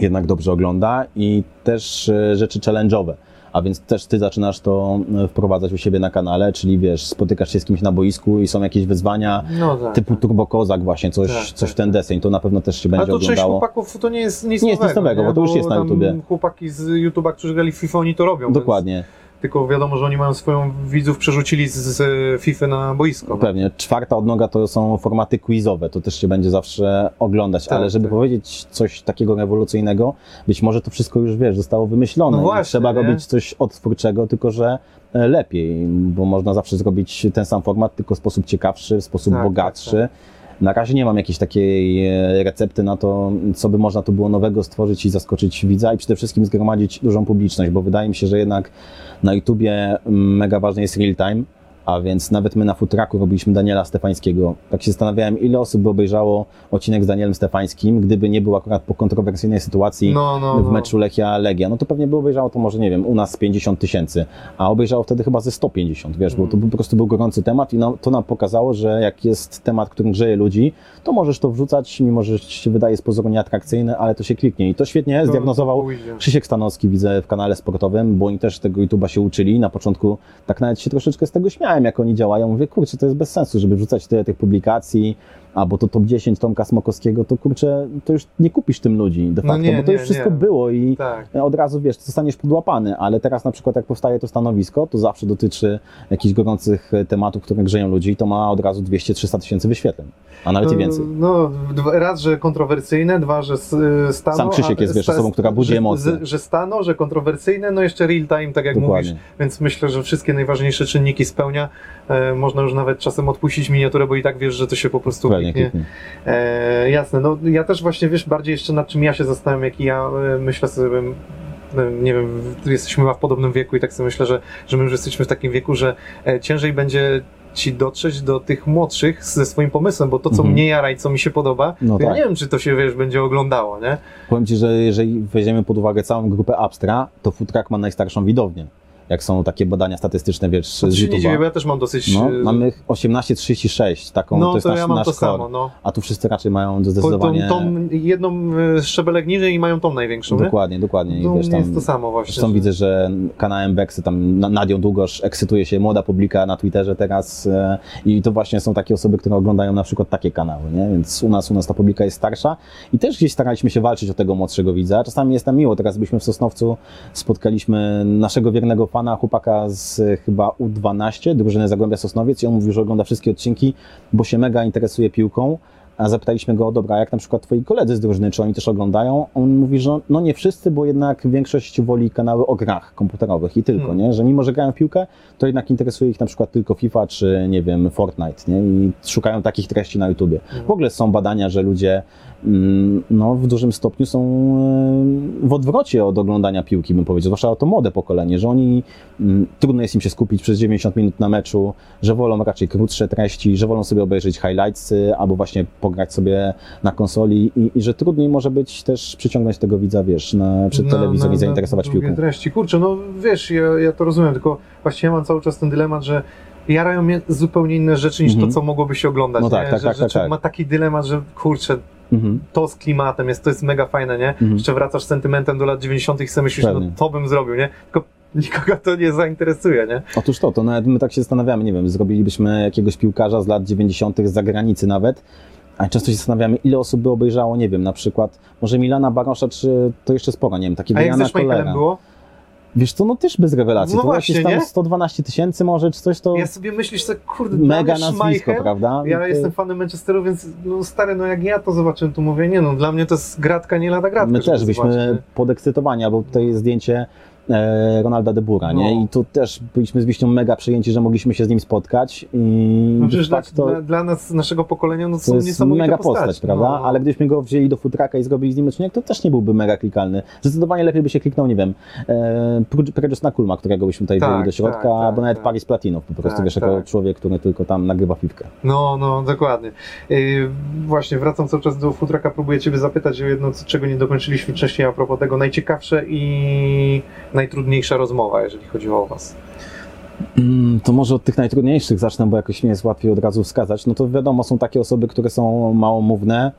jednak dobrze ogląda i też e, rzeczy challenge'owe. A więc też ty zaczynasz to e, wprowadzać u siebie na kanale, czyli wiesz, spotykasz się z kimś na boisku i są jakieś wyzwania No tak. typu Turbo Kozak właśnie, coś, Tak, coś tak, w ten deseń, to na pewno też się Ale będzie to część oglądało. chłopaków to nie jest nic Nie jest nic nowego, nowego, bo to już jest na YouTubie. Chłopaki z YouTube'a, którzy grali w FIFA, oni to robią. Więc Dokładnie. Tylko wiadomo, że oni mają swoją widzów, przerzucili z, z FIFA na boisko. no. Pewnie. Czwarta odnoga to są formaty quizowe, to też się będzie zawsze oglądać, Tak, ale żeby tak. powiedzieć coś takiego rewolucyjnego, być może to wszystko już, wiesz, zostało wymyślone No właśnie, trzeba nie? robić coś odtwórczego, tylko że e, lepiej, bo można zawsze zrobić ten sam format, tylko w sposób ciekawszy, w sposób Tak, bogatszy. tak, Na razie nie mam jakiejś takiej e, recepty na to, co by można tu było nowego stworzyć i zaskoczyć widza i przede wszystkim zgromadzić dużą publiczność, bo wydaje mi się, że jednak na YouTubie mm, mega ważny jest real time, a więc nawet my na Futraku robiliśmy Daniela Stefańskiego. Tak się zastanawiałem, ile osób by obejrzało odcinek z Danielem Stefańskim, gdyby nie był akurat po kontrowersyjnej sytuacji No, no, w no. meczu Lechia-Legia. No to pewnie by obejrzało to może, nie wiem, u nas 50 tysięcy, a obejrzało wtedy chyba ze 150, wiesz, bo to Mm. po prostu był gorący temat i nam, to nam pokazało, że jak jest temat, który grzeje ludzi, to możesz to wrzucać, mimo że się wydaje z pozoru nieatrakcyjny, ale to się kliknie. I to świetnie To- zdiagnozował to. Krzysiek Stanowski widzę w kanale sportowym, bo oni też tego YouTube'a się uczyli. Na początku tak nawet się troszeczkę z tego śmiałem, jak oni działają. Mówię, kurczę, to jest bez sensu, żeby wrzucać tyle tych publikacji, albo to top 10 Tomka Smokowskiego, to kurczę, to już nie kupisz tym ludzi de No facto, nie, bo to już nie, wszystko nie. było i Tak. od razu, wiesz, zostaniesz podłapany, ale teraz na przykład jak powstaje to stanowisko, to zawsze dotyczy jakichś gorących e, tematów, które grzeją ludzi i to ma od razu 200-300 tysięcy wyświetleń, a nawet i więcej. No, raz, że kontrowersyjne, dwa, że s- stano. Sam Krzysiek a- jest, wiesz, osobą, która budzi że- emocje. Że stano, że kontrowersyjne, no jeszcze real time, tak jak Dokładnie. mówisz, więc myślę, że wszystkie najważniejsze czynniki spełnia. E, można już nawet czasem odpuścić miniaturę, bo i tak wiesz, że to się po prostu Pewnie kliknie. E, jasne, no ja też właśnie, wiesz, bardziej jeszcze nad czym ja się zastanawiam, jak ja e, myślę sobie, e, nie wiem, jesteśmy w podobnym wieku i tak sobie myślę, że, że my już jesteśmy w takim wieku, że e, ciężej będzie ci dotrzeć do tych młodszych ze swoim pomysłem, bo to, co Mhm. mnie jara i co mi się podoba, No to ja tak. nie wiem, czy to się, wiesz, będzie oglądało, nie? Powiem Ci, że jeżeli weźmiemy pod uwagę całą grupę Abstra, to Foodtruck ma najstarszą widownię. Jak są takie badania statystyczne, wiesz, z nie dziwię, bo YouTube'a. ja też mam dosyć... No, e, mamy 18,36, taką, no to jest to nasz, ja mam nasz to core. samo, no. A tu wszyscy raczej mają Po, tą, zdecydowanie... tą jedną e, szczebelek niżej i mają tą największą, nie? Dokładnie, dokładnie. I wiesz, tam, jest to samo właśnie. Zresztą że- widzę, że kanałem Beksy, tam Na- Nadią Długosz ekscytuje się młoda publika na Twitterze teraz e, i to właśnie są takie osoby, które oglądają na przykład takie kanały, nie? Więc u nas, u nas ta publika jest starsza i też gdzieś staraliśmy się walczyć o tego młodszego widza. Czasami jest nam miło, teraz byliśmy w Sosnowcu, spotkaliśmy naszego wiernego fana, chłopaka z chyba U12, drużyny Zagłębia Sosnowiec i on mówił, że ogląda wszystkie odcinki, bo się mega interesuje piłką. A zapytaliśmy go, dobra, jak na przykład twoi koledzy z drużyny, czy oni też oglądają? On mówi, że no nie wszyscy, bo jednak większość woli kanały o grach komputerowych i tylko, Hmm. nie? Że mimo, że grają w piłkę, to jednak interesuje ich na przykład tylko FIFA, czy nie wiem, Fortnite, nie? I szukają takich treści na YouTubie. Mhm. W ogóle są badania, że ludzie no, w dużym stopniu są e, w odwrocie od oglądania piłki, bym powiedział, zwłaszcza to młode pokolenie, że oni mm, trudno jest im się skupić przez 90 minut na meczu, że wolą raczej krótsze treści, że wolą sobie obejrzeć highlightsy albo właśnie pograć sobie na konsoli i, i że trudniej może być też przyciągnąć tego widza, wiesz, na, przed Na- telewizorem na- i zainteresować drugie piłką. treści. Kurczę, no wiesz, ja, ja to rozumiem, tylko właśnie ja mam cały czas ten dylemat, że jarają mnie zupełnie inne rzeczy niż Mhm. to, co mogłoby się oglądać. No tak, tak, że, tak, tak, tak. ma taki dylemat, że kurczę, Mhm. to z klimatem jest, to jest mega fajne, nie? Mhm. Jeszcze wracasz sentymentem do lat 90. i sobie myślisz, Pewnie. no to bym zrobił, nie? Tylko <laughs> nikogo to nie zainteresuje, nie? Otóż to, to nawet my tak się zastanawiamy, nie wiem, zrobilibyśmy jakiegoś piłkarza z lat 90. z zagranicy nawet, a często się zastanawiamy, ile osób by obejrzało, nie wiem, na przykład może Milana Barosza, czy to jeszcze sporo, nie wiem, takiego A jak Jana ze Schmeichelem Kolera. było? Wiesz co, no też bez rewelacji, No to właśnie, tam nie? 112 tysięcy może, czy coś, to Ja sobie myślisz, że kurde, mega nazwisko, prawda? Ja To- jestem fanem Manchesteru, więc no stary, no jak ja to zobaczyłem, to mówię, nie no, dla mnie to jest gratka, nie lada gratka. My też zobaczyć, nie? podekscytowani, albo tutaj jest zdjęcie Ronalda de Bura, nie? No. I tu też byliśmy z Wiśnią mega przejęci, że mogliśmy się z nim spotkać i No przecież dla, facto dla, dla nas, naszego pokolenia, no to to jest niesamowite mega postaci. postać, prawda? No. Ale gdybyśmy go wzięli do futraka i zrobili z nim odcinek, to też nie byłby mega klikalny. Zdecydowanie lepiej by się kliknął, nie wiem, e, Preджus na Kulma, którego byśmy tutaj Tak, wzięli do środka, tak, tak, albo nawet tak. Paris Platinów, po prostu, Tak, wiesz, jako tak. człowiek, który tylko tam nagrywa piwkę. No, no, dokładnie. Yy, właśnie, wracam cały czas do futraka, próbuję Ciebie zapytać o jedno, czego nie dokończyliśmy wcześniej a propos tego. Najciekawsze i najtrudniejsza rozmowa, jeżeli chodzi o Was. Mm, To może od tych najtrudniejszych zacznę, bo jakoś mnie jest łatwiej od razu wskazać. No to wiadomo, są takie osoby, które są małomówne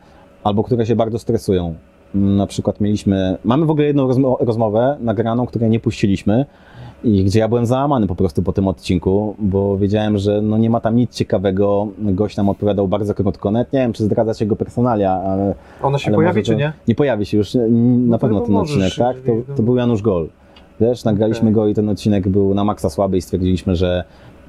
albo które się bardzo stresują. Mm, Na przykład mieliśmy, mamy w ogóle jedną rozmo- rozmowę nagraną, której nie puściliśmy i gdzie ja byłem załamany po prostu po tym odcinku, bo wiedziałem, że no nie ma tam nic ciekawego. Gość nam odpowiadał bardzo krótko. Nawet nie wiem, czy zdradzać jego personalia, ale Ona się Ale pojawi, czy nie? nie pojawi się już na to pewno ten możesz, odcinek, tak? To, to był Janusz Gol. Wiesz, nagraliśmy Okej. go i ten odcinek był na maksa słaby i stwierdziliśmy, że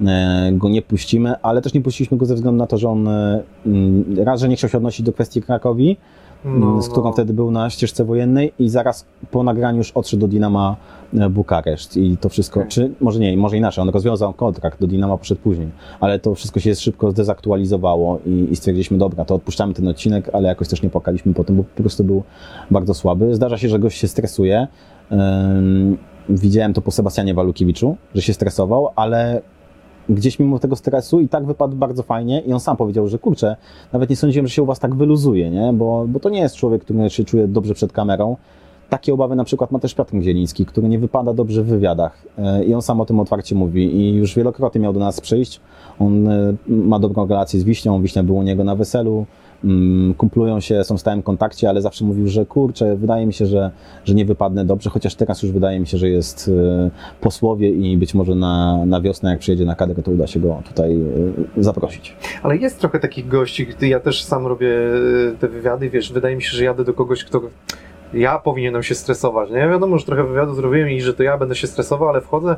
e, go nie puścimy, ale też nie puściliśmy go ze względu na to, że on e, mm, raz, że nie chciał się odnosić do kwestii Krakowi, No, z którą no. wtedy był na ścieżce wojennej i zaraz po nagraniu już odszedł do Dinama e, Bukareszt i to wszystko, Okej. czy może nie, może inaczej, on rozwiązał kontrakt, do Dinama poszedł później, ale to wszystko się szybko zdezaktualizowało i, i stwierdziliśmy, dobra, to odpuszczamy ten odcinek, ale jakoś też nie płakaliśmy po tym, bo po prostu był bardzo słaby. Zdarza się, że gość się stresuje. Widziałem to po Sebastianie Walukiewiczu, że się stresował, ale gdzieś mimo tego stresu i tak wypadł bardzo fajnie i on sam powiedział, że kurczę, nawet nie sądziłem, że się u was tak wyluzuje, nie? Bo, bo to nie jest człowiek, który się czuje dobrze przed kamerą. Takie obawy na przykład ma też Piotr Zieliński, który nie wypada dobrze w wywiadach E, i on sam o tym otwarcie mówi i już wielokrotnie miał do nas przyjść. On e, ma dobrą relację z Wiśnią, Wiśnia był u niego na weselu, kumplują się, są w stałym kontakcie, ale zawsze mówił, że kurczę, wydaje mi się, że, że nie wypadnę dobrze, chociaż teraz już wydaje mi się, że jest e, po słowie i być może na, na wiosnę, jak przyjedzie na kadrę, to uda się go tutaj e, zaprosić. Ale jest trochę takich gości, gdy ja też sam robię e, te wywiady, wiesz, wydaje mi się, że jadę do kogoś, kto ja powinienem się stresować, nie? Wiadomo, że trochę wywiadu zrobiłem i że to ja będę się stresował, ale wchodzę,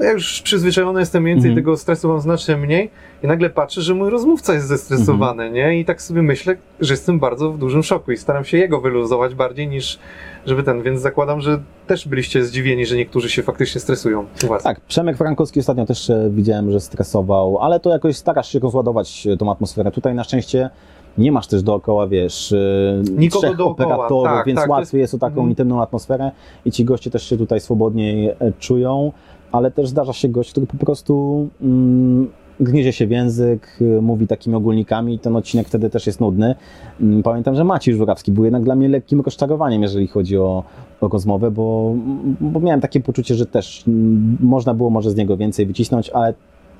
ja już przyzwyczajony jestem więcej, Mhm. tego stresu mam znacznie mniej i nagle patrzę, że mój rozmówca jest zestresowany, Mhm. nie? I tak sobie myślę, że jestem bardzo w dużym szoku i staram się jego wyluzować bardziej niż żeby ten, więc zakładam, że też byliście zdziwieni, że niektórzy się faktycznie stresują. Tak, Przemek Frankowski ostatnio też e, widziałem, że stresował, ale to jakoś starasz się rozładować e, tą atmosferę. Tutaj na szczęście nie masz też dookoła, wiesz, e, Nikogo trzech dookoła, operatorów, tak, więc tak, łatwiej jest o taką Mhm. intymną atmosferę i ci goście też się tutaj swobodniej czują, ale też zdarza się gość, który po prostu mm, gniezie się w język, mówi takimi ogólnikami, ten odcinek wtedy też jest nudny. Mm, Pamiętam, że Maciej Żurawski był jednak dla mnie lekkim rozczarowaniem, jeżeli chodzi o, o rozmowę, bo, bo miałem takie poczucie, że też mm, można było może z niego więcej wycisnąć, ale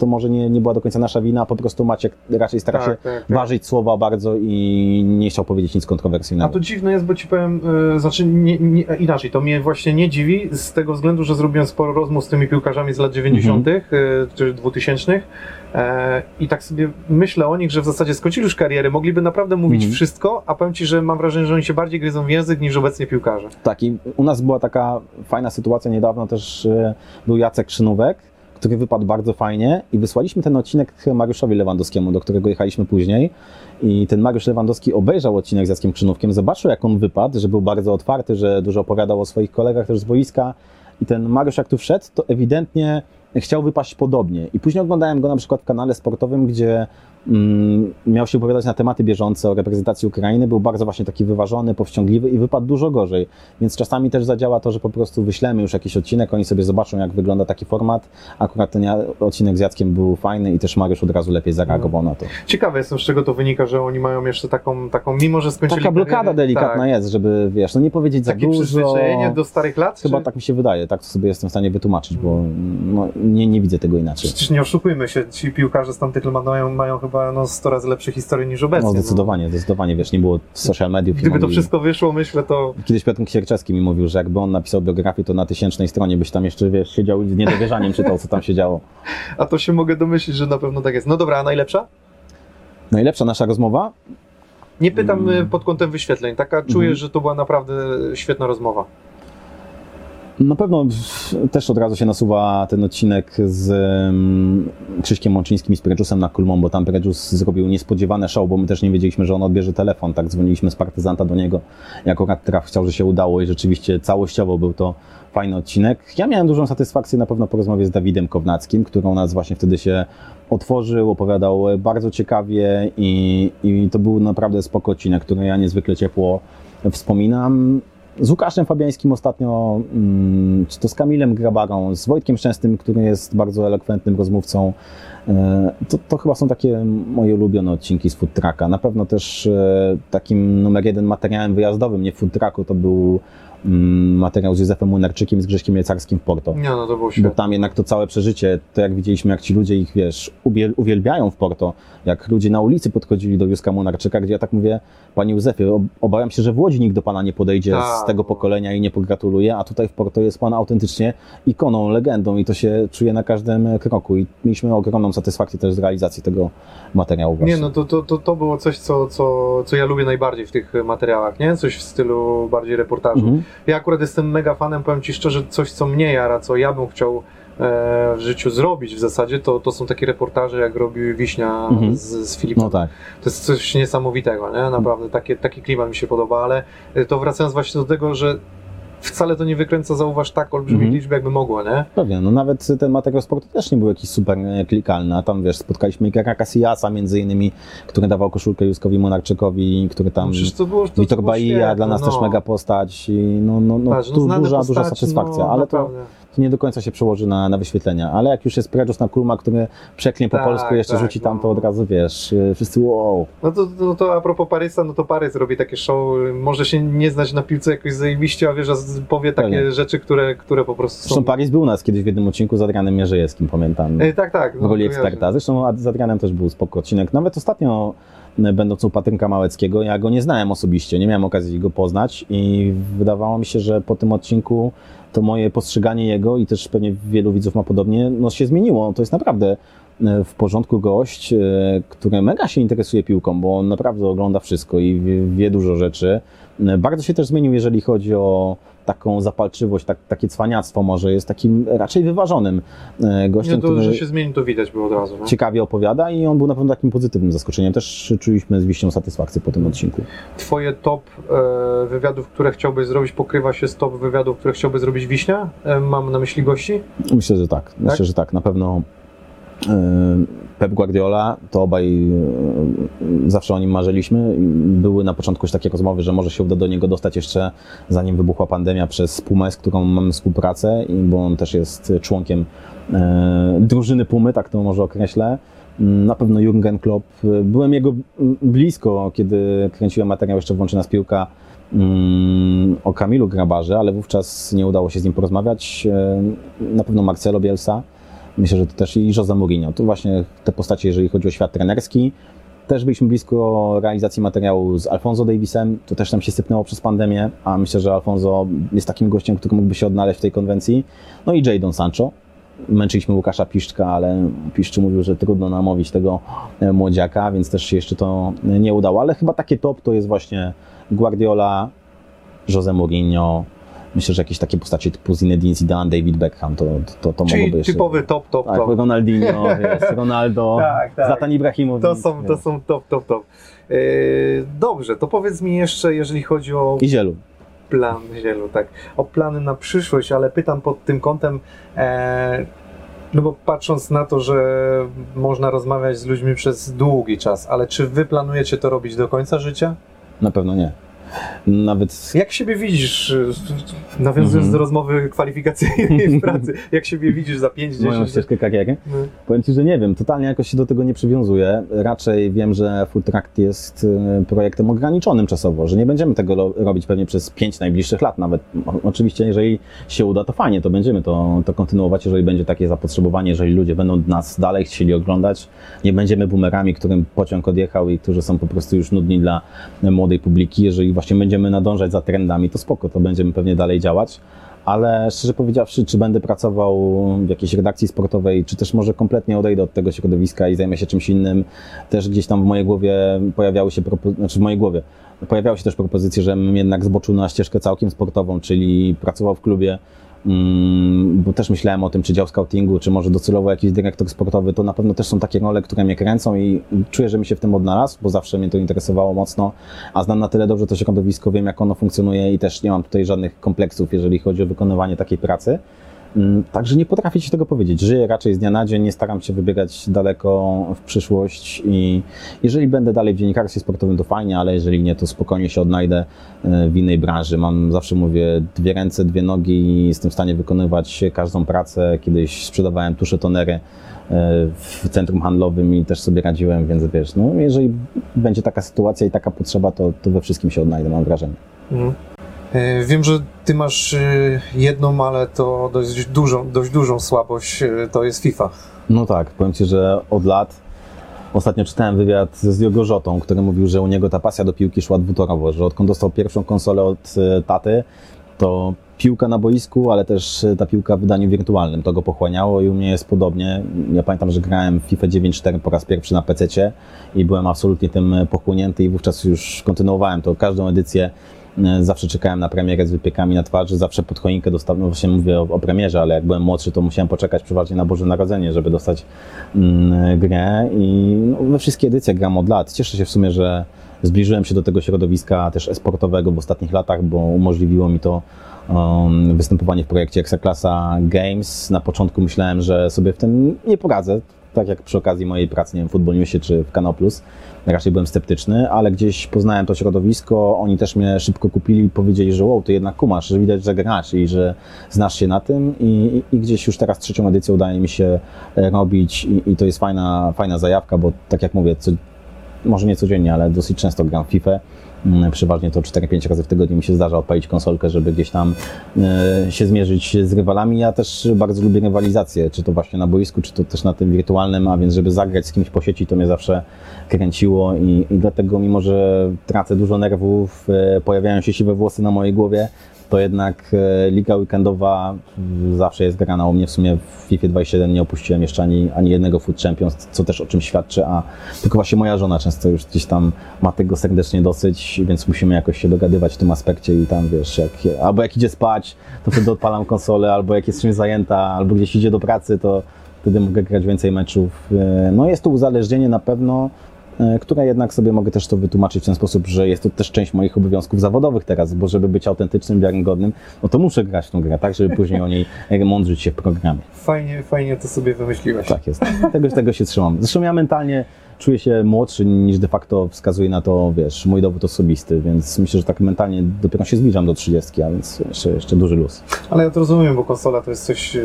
to może nie, nie była do końca nasza wina, po prostu Maciek raczej stara się tak, tak. ważyć słowa bardzo i nie chciał powiedzieć nic A kontrowersyjnego. to dziwne jest, bo ci powiem, y, znaczy nie, nie, inaczej, to mnie właśnie nie dziwi z tego względu, że zrobiłem sporo rozmów z tymi piłkarzami z lat 90., y, czy 2000 e, i tak sobie myślę o nich, że w zasadzie skończyli już karierę, mogliby naprawdę mówić Mhm. wszystko, a powiem ci, że mam wrażenie, że oni się bardziej gryzą w język niż obecnie piłkarze. Tak, i u nas była taka fajna sytuacja niedawno też e, był Jacek Szynówek, który wypadł bardzo fajnie i wysłaliśmy ten odcinek Mariuszowi Lewandowskiemu, do którego jechaliśmy później. I ten Mariusz Lewandowski obejrzał odcinek z Jackiem Krzynówkiem, zobaczył jak on wypadł, że był bardzo otwarty, że dużo opowiadał o swoich kolegach też z boiska. I ten Mariusz jak tu wszedł, to ewidentnie chciał wypaść podobnie. I później oglądałem go na przykład w kanale sportowym, gdzie miał się opowiadać na tematy bieżące o reprezentacji Ukrainy, był bardzo właśnie taki wyważony, powściągliwy i wypadł dużo gorzej. Więc czasami też zadziała to, że po prostu wyślemy już jakiś odcinek, oni sobie zobaczą, jak wygląda taki format. Akurat ten odcinek z Jackiem był fajny i też Mariusz od razu lepiej zareagował na to. Ciekawe jestem, z czego to wynika, że oni mają jeszcze taką, taką mimo że skończyli Taka blokada karierę, delikatna tak, jest, żeby, wiesz, no nie powiedzieć za Takie dużo. przyzwyczajenie do starych lat? Chyba czy... tak mi się wydaje, tak sobie jestem w stanie wytłumaczyć, bo no, nie, nie widzę tego inaczej. Przecież nie oszukujmy się, ci piłkarze z tamtych lat mają, mają chyba no, 100 razy lepsze historie niż obecnie. No zdecydowanie, zdecydowanie, wiesz, nie było social mediów. Gdyby to wszystko wyszło, myślę, to Kiedyś Piotr Kierczewski mi mówił, że jakby on napisał biografię, to na tysięcznej stronie byś tam jeszcze, wiesz, siedział i z niedowierzaniem <laughs> czytał, co tam się działo. A to się mogę domyślić, że na pewno tak jest. No dobra, a najlepsza? Najlepsza nasza rozmowa? Nie pytam Mm. y, pod kątem wyświetleń. Taka czuję, Mhm. że to była naprawdę świetna rozmowa. Na pewno też od razu się nasuwa ten odcinek z um, Krzyśkiem Łączyńskim i z Predżusem na Kulmą, bo tam Predżus zrobił niespodziewane show, bo my też nie wiedzieliśmy, że on odbierze telefon, tak dzwoniliśmy z partyzanta do niego, jak akurat traf chciał, że się udało i rzeczywiście całościowo był to fajny odcinek. Ja miałem dużą satysfakcję na pewno po rozmowie z Dawidem Kownackim, który u nas właśnie wtedy się otworzył, opowiadał bardzo ciekawie i, i to był naprawdę spoko odcinek, który ja niezwykle ciepło wspominam. Z Łukaszem Fabiańskim ostatnio, mm, czy to z Kamilem Grabarą, z Wojtkiem Szczęsnym, który jest bardzo elokwentnym rozmówcą. E, To, to chyba są takie moje ulubione odcinki z Food Trucka. Na pewno też e, takim numer jeden materiałem wyjazdowym, nie Food Trucku, to był materiał z Józefem Munarczykiem i z Grześkiem Jecarskim w Porto. Nie, no to było Bo świetne. tam jednak to całe przeżycie, to jak widzieliśmy, jak ci ludzie ich, wiesz, uwiel- uwielbiają w Porto, jak ludzie na ulicy podchodzili do Józka Munarczyka, gdzie ja tak mówię, panie Józefie, ob- obawiam się, że w Łodzi nikt do pana nie podejdzie Tak. z tego pokolenia i nie pogratuluje, a tutaj w Porto jest pan autentycznie ikoną, legendą i to się czuje na każdym kroku i mieliśmy ogromną satysfakcję też z realizacji tego materiału właśnie. Nie, no to, to, to, to było coś, co, co, co ja lubię najbardziej w tych materiałach, nie? Coś w stylu bardziej reportażu. Mhm. Ja akurat jestem mega fanem, powiem Ci szczerze, coś co mnie jara, co ja bym chciał e, w życiu zrobić w zasadzie, to, to są takie reportaże, jak robił Wiśnia Mhm. z, z Filipem. No tak. To jest coś niesamowitego, nie? Naprawdę, takie, taki klimat mi się podoba, ale to wracając właśnie do tego, że wcale to nie wykręca, zauważ, tak olbrzymiej Mhm. liczby, jakby mogło, nie? Pewnie, no nawet ten materiał sportu też nie był jakiś super klikalny, a tam wiesz, spotkaliśmy Ikara Casillasa między innymi, który dawał koszulkę Józkowi Monarczykowi, który tam... No to było, to, Witor Bahia dla nas no. też mega postać i no, no, no, Patrz, tu znane duża, duża postaci, satysfakcja, no, ale naprawdę. to nie do końca się przełoży na, na wyświetlenia, ale jak już jest Predżus na Kulma, który przeknie po Tak, polsku, jeszcze tak, rzuci tam, to no. od razu wiesz, y, wszyscy wow. No to, to, to a propos Parysa, no to Parys robi takie show, może się nie znać na piłce jakoś zajebiście, a wiesz, powie takie Pewnie. rzeczy, które, które po prostu są... Zresztą Paris był u nas kiedyś w jednym odcinku z Adrianem Mierzejewskim, pamiętam. E, tak, tak. w roli kojarzę. eksperta. Zresztą z Adrianem też był spoko odcinek. Nawet ostatnio, e, będąc u Patryka Małeckiego, ja go nie znałem osobiście, nie miałem okazji go poznać i wydawało mi się, że po tym odcinku to moje postrzeganie jego i też pewnie wielu widzów ma podobnie, no się zmieniło. To jest naprawdę e, w porządku gość, e, który mega się interesuje piłką, bo on naprawdę ogląda wszystko i wie, dużo rzeczy. E, Bardzo się też zmienił, jeżeli chodzi o taką zapalczywość, tak, takie cwaniactwo może, jest takim raczej wyważonym e, gościem, Nie, to, że się zmieni, to widać było od razu. Nie? ciekawie opowiada i on był na pewno takim pozytywnym zaskoczeniem. Też czuliśmy z Wiśnią satysfakcję po tym odcinku. Twoje top e, wywiadów, które chciałbyś zrobić, pokrywa się z top wywiadów, które chciałby zrobić Wiśnia? E, mam na myśli gości? Myślę, że tak. Myślę, że tak. Na pewno Pep Guardiola, to obaj e, zawsze o nim marzyliśmy. Były na początku już takie rozmowy, że może się uda do niego dostać jeszcze zanim wybuchła pandemia przez Pumę, z którą mamy współpracę, bo on też jest członkiem e, drużyny Pumy, tak to może określę. Mm, Na pewno Jurgen Klopp. Byłem jego blisko, kiedy kręciłem materiał jeszcze włączy nas piłka mm, o Kamilu Grabarze, ale wówczas nie udało się z nim porozmawiać. E, Na pewno Marcelo Bielsa. Myślę, że to też i Jose Mourinho. To właśnie te postacie, jeżeli chodzi o świat trenerski. Też byliśmy blisko realizacji materiału z Alfonso Davisem. To też nam się sypnęło przez pandemię, a myślę, że Alfonso jest takim gościem, który mógłby się odnaleźć w tej konwencji. No i Jadon Sancho. Męczyliśmy Łukasza Piszczka, ale Piszczy mówił, że trudno namówić tego e, młodziaka, więc też się jeszcze to nie udało. Ale chyba takie top to jest właśnie Guardiola, Jose Mourinho. Myślę, że jakieś takie postacie typu Zinedine Zidane, David Beckham, to, to, to Czyli mogłoby jeszcze... typowy top, top, Tak, top. Ronaldinho, <laughs> wiesz, Ronaldo, <laughs> Tak, tak. Zlatan Ibrahimovic. To są, to są top, top, top. Yy, dobrze, to powiedz mi jeszcze, jeżeli chodzi o I Zielu. plan Zielu, tak, o plany na przyszłość, ale pytam pod tym kątem, e, no bo patrząc na to, że można rozmawiać z ludźmi przez długi czas, ale czy wy planujecie to robić do końca życia? Na pewno nie. Nawet Jak siebie widzisz, y, nawiązując Mhm. do rozmowy kwalifikacyjnej w pracy, <laughs> jak siebie widzisz za 5, 10 moją ścieżkę kariery, No. powiem Ci, że nie wiem, totalnie jakoś się do tego nie przywiązuję. Raczej wiem, że Full Tract jest y, projektem ograniczonym czasowo, że nie będziemy tego robić pewnie przez pięć najbliższych lat nawet. Oczywiście, jeżeli się uda, to fajnie, to będziemy to, to kontynuować, jeżeli będzie takie zapotrzebowanie, jeżeli ludzie będą nas dalej chcieli oglądać. Nie będziemy boomerami, którym pociąg odjechał i którzy są po prostu już nudni dla młodej publiki. Jeżeli właśnie będziemy nadążać za trendami, to spoko, to będziemy pewnie dalej działać. Ale szczerze powiedziawszy, czy będę pracował w jakiejś redakcji sportowej, czy też może kompletnie odejdę od tego środowiska i zajmę się czymś innym, też gdzieś tam w mojej głowie pojawiały się, znaczy w mojej głowie, pojawiały się też propozycje, żebym jednak zboczył na ścieżkę całkiem sportową, czyli pracował w klubie, bo też myślałem o tym, czy dział scoutingu, czy może docelowo jakiś dyrektor sportowy, to na pewno też są takie role, które mnie kręcą i czuję, że mi się w tym odnalazł, bo zawsze mnie to interesowało mocno, a znam na tyle dobrze to środowisko, wiem jak ono funkcjonuje i też nie mam tutaj żadnych kompleksów, jeżeli chodzi o wykonywanie takiej pracy. Mm, Także nie potrafię Ci tego powiedzieć. Żyję raczej z dnia na dzień, nie staram się wybiegać daleko w przyszłość i jeżeli będę dalej w dziennikarstwie sportowym, to fajnie, ale jeżeli nie, to spokojnie się odnajdę e, w innej branży. Mam, zawsze mówię, dwie ręce, dwie nogi i jestem w stanie wykonywać każdą pracę. Kiedyś sprzedawałem tusze tonery e, w centrum handlowym i też sobie radziłem, więc wiesz, no jeżeli będzie taka sytuacja i taka potrzeba, to, to we wszystkim się odnajdę, mam wrażenie. Mhm. E, Wiem, że ty masz e, jedną, ale to dość dużą, dość dużą słabość, e, to jest FIFA. No tak, powiem Ci, że od lat ostatnio czytałem wywiad z Diogo Rzotą, który mówił, że u niego ta pasja do piłki szła dwutorowo, że odkąd dostał pierwszą konsolę od taty, to piłka na boisku, ale też ta piłka w wydaniu wirtualnym, to go pochłaniało i u mnie jest podobnie. Ja pamiętam, że grałem w FIFA 9.4 po raz pierwszy na PC i byłem absolutnie tym pochłonięty i wówczas już kontynuowałem to każdą edycję Zawsze czekałem na premierę z wypiekami na twarzy, zawsze pod choinkę dostałem, no właśnie mówię o, o premierze, ale jak byłem młodszy, to musiałem poczekać przeważnie na Boże Narodzenie, żeby dostać mm, grę i no, we wszystkie edycje gram od lat. Cieszę się w sumie, że zbliżyłem się do tego środowiska też esportowego w ostatnich latach, bo umożliwiło mi to um, występowanie w projekcie Ekstraklasa Games. Na początku myślałem, że sobie w tym nie poradzę, tak jak przy okazji mojej pracy, nie wiem, w Football Newsie czy w Kanał Plus. Raczej byłem sceptyczny, ale gdzieś poznałem to środowisko, oni też mnie szybko kupili i powiedzieli, że wow, ty jednak kumasz, że widać, że grasz i że znasz się na tym i, i, i gdzieś już teraz trzecią edycję udaje mi się e, robić i, i to jest fajna, fajna zajawka, bo tak jak mówię, co, może nie codziennie, ale dosyć często gram w FIFA. Mm, Przeważnie to 4-5 razy w tygodniu mi się zdarza odpalić konsolkę, żeby gdzieś tam e, się zmierzyć z rywalami. Ja też bardzo lubię rywalizację, czy to właśnie na boisku, czy to też na tym wirtualnym, a więc żeby zagrać z kimś po sieci, to mnie zawsze kręciło i, i dlatego mimo, że tracę dużo nerwów, e, pojawiają się siwe włosy na mojej głowie, to jednak e, liga weekendowa zawsze jest grana u mnie. W sumie w FIFA 27 nie opuściłem jeszcze ani, ani jednego Food Champions, co też o czym świadczy, a tylko właśnie moja żona często już gdzieś tam ma tego serdecznie dosyć, więc musimy jakoś się dogadywać w tym aspekcie i tam wiesz, jak, albo jak idzie spać, to wtedy odpalam <laughs> konsolę, albo jak jest czymś zajęta, albo gdzieś idzie do pracy, to wtedy mogę grać więcej meczów. E, No jest to uzależnienie na pewno, które jednak sobie mogę też to wytłumaczyć w ten sposób, że jest to też część moich obowiązków zawodowych teraz, bo żeby być autentycznym, wiarygodnym, no to muszę grać w tą grę, tak, żeby później o niej e, <laughs> mądrzyć się w programie. Fajnie, fajnie to sobie wymyśliłeś. Tak jest. Tego, tego się trzymam. Zresztą ja mentalnie czuję się młodszy niż de facto wskazuje na to, wiesz, mój dowód osobisty, więc myślę, że tak mentalnie dopiero się zbliżam do 30, a więc jeszcze, jeszcze duży luz. Ale ja to rozumiem, bo konsola to jest coś,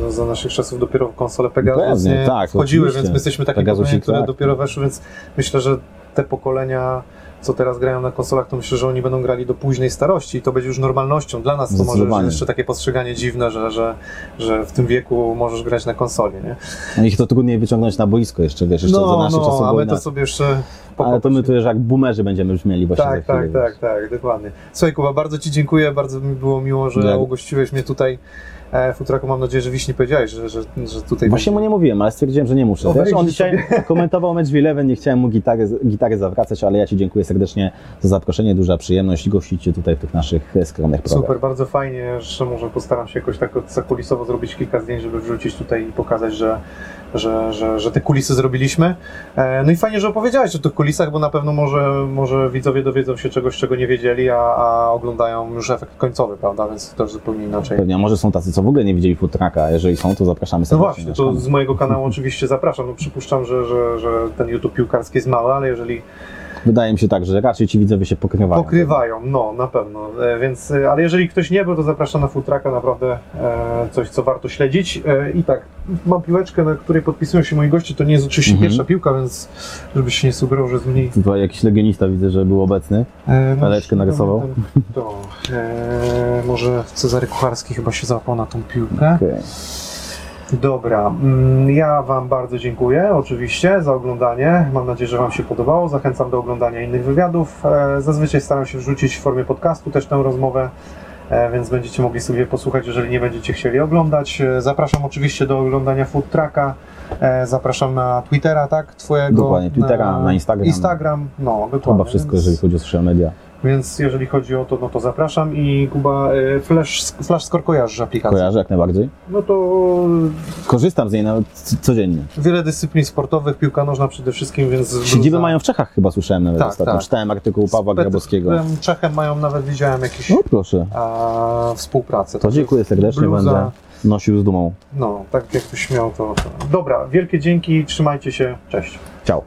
no, za naszych czasów dopiero konsole Pegasus Pewnie, nie tak, wchodziły, oczywiście. więc my jesteśmy takim pokoleniem, które tak. dopiero weszły, więc myślę, że te pokolenia, co teraz grają na konsolach, to myślę, że oni będą grali do późnej starości i to będzie już normalnością. Dla nas to może jeszcze takie postrzeganie dziwne, że, że, że w tym wieku możesz grać na konsoli, nie? No ich to trudniej wyciągnąć na boisko jeszcze, wiesz, jeszcze za naszych czasów a było my to sobie jeszcze Ale to my tu już jak boomerzy będziemy brzmieli właśnie Tak, tak, tak, tak, dokładnie. Słuchaj Kuba, bardzo Ci dziękuję, bardzo mi było miło, że ugościłeś mnie tutaj Futraku. Mam nadzieję, że Wiś nie powiedziałeś, że, że, że tutaj Właśnie mu nie mówiłem, ale stwierdziłem, że nie muszę. Wiesz, on dzisiaj <laughs> komentował mecz w Eleven, nie chciałem mu gitary, gitary zawracać, ale ja Ci dziękuję serdecznie za zaproszenie, duża przyjemność gościć Cię tutaj w tych naszych e, skromnych programach. Super, bardzo fajnie, że może postaram się jakoś tak zakulisowo zrobić kilka zdjęć, żeby wrzucić tutaj i pokazać, że, że, że, że te kulisy zrobiliśmy. E, No i fajnie, że opowiedziałeś o tych kulisach, bo na pewno może, może widzowie dowiedzą się czegoś, czego nie wiedzieli, a, a oglądają już efekt końcowy, prawda? Więc to już zupełnie inaczej. Pewnie, a może są tacy, co w ogóle nie widzieli futraka, a jeżeli są, to zapraszamy No serdecznie. właśnie, na to kanał. z mojego kanału oczywiście zapraszam. No przypuszczam, że, że, że ten YouTube piłkarski jest mały, ale jeżeli Wydaje mi się tak, że raczej ci widzowie się pokrywają. pokrywają, no na pewno. E, Więc, e, ale jeżeli ktoś nie był, to zapraszam na Fulltracka, naprawdę e, coś, co warto śledzić. I tak, mam piłeczkę, na której podpisują się moi goście. To nie jest oczywiście Mhm. pierwsza piłka, więc żebyś się nie sugerował, że jest mniej. Tutaj jakiś legionista widzę, że był obecny. E, Paleczkę narysował? To, e, może Cezary Kucharski chyba się załapał na tą piłkę. Okej. Dobra, mm, ja Wam bardzo dziękuję oczywiście za oglądanie. Mam nadzieję, że Wam się podobało. Zachęcam do oglądania innych wywiadów. E, Zazwyczaj staram się wrzucić w formie podcastu też tę rozmowę, e, więc będziecie mogli sobie posłuchać, jeżeli nie będziecie chcieli oglądać. E, Zapraszam oczywiście do oglądania Food Trucka. Zapraszam na Twittera, tak? Twojego. Dokładnie, Twittera, na Instagram. Instagram, no dokładnie. Chyba wszystko, więc- jeżeli chodzi o social media. Więc jeżeli chodzi o to, no to zapraszam i Kuba, e, Flash, Flash Score kojarzysz aplikację? Kojarzę jak najbardziej. No to Korzystam z niej nawet codziennie. Wiele dyscyplin sportowych, piłka nożna przede wszystkim, więc... Siedzibę bluza- mają w Czechach chyba słyszałem nawet Tak, ostatnio. tak. Czytałem artykuł Pawła z Grabowskiego. Czechem mają nawet, widziałem jakieś No proszę. a, współpracę. To dziękuję serdecznie, bluza- będę nosił z dumą. No, tak jakbyś miał to... Dobra, wielkie dzięki, trzymajcie się, cześć. Ciao.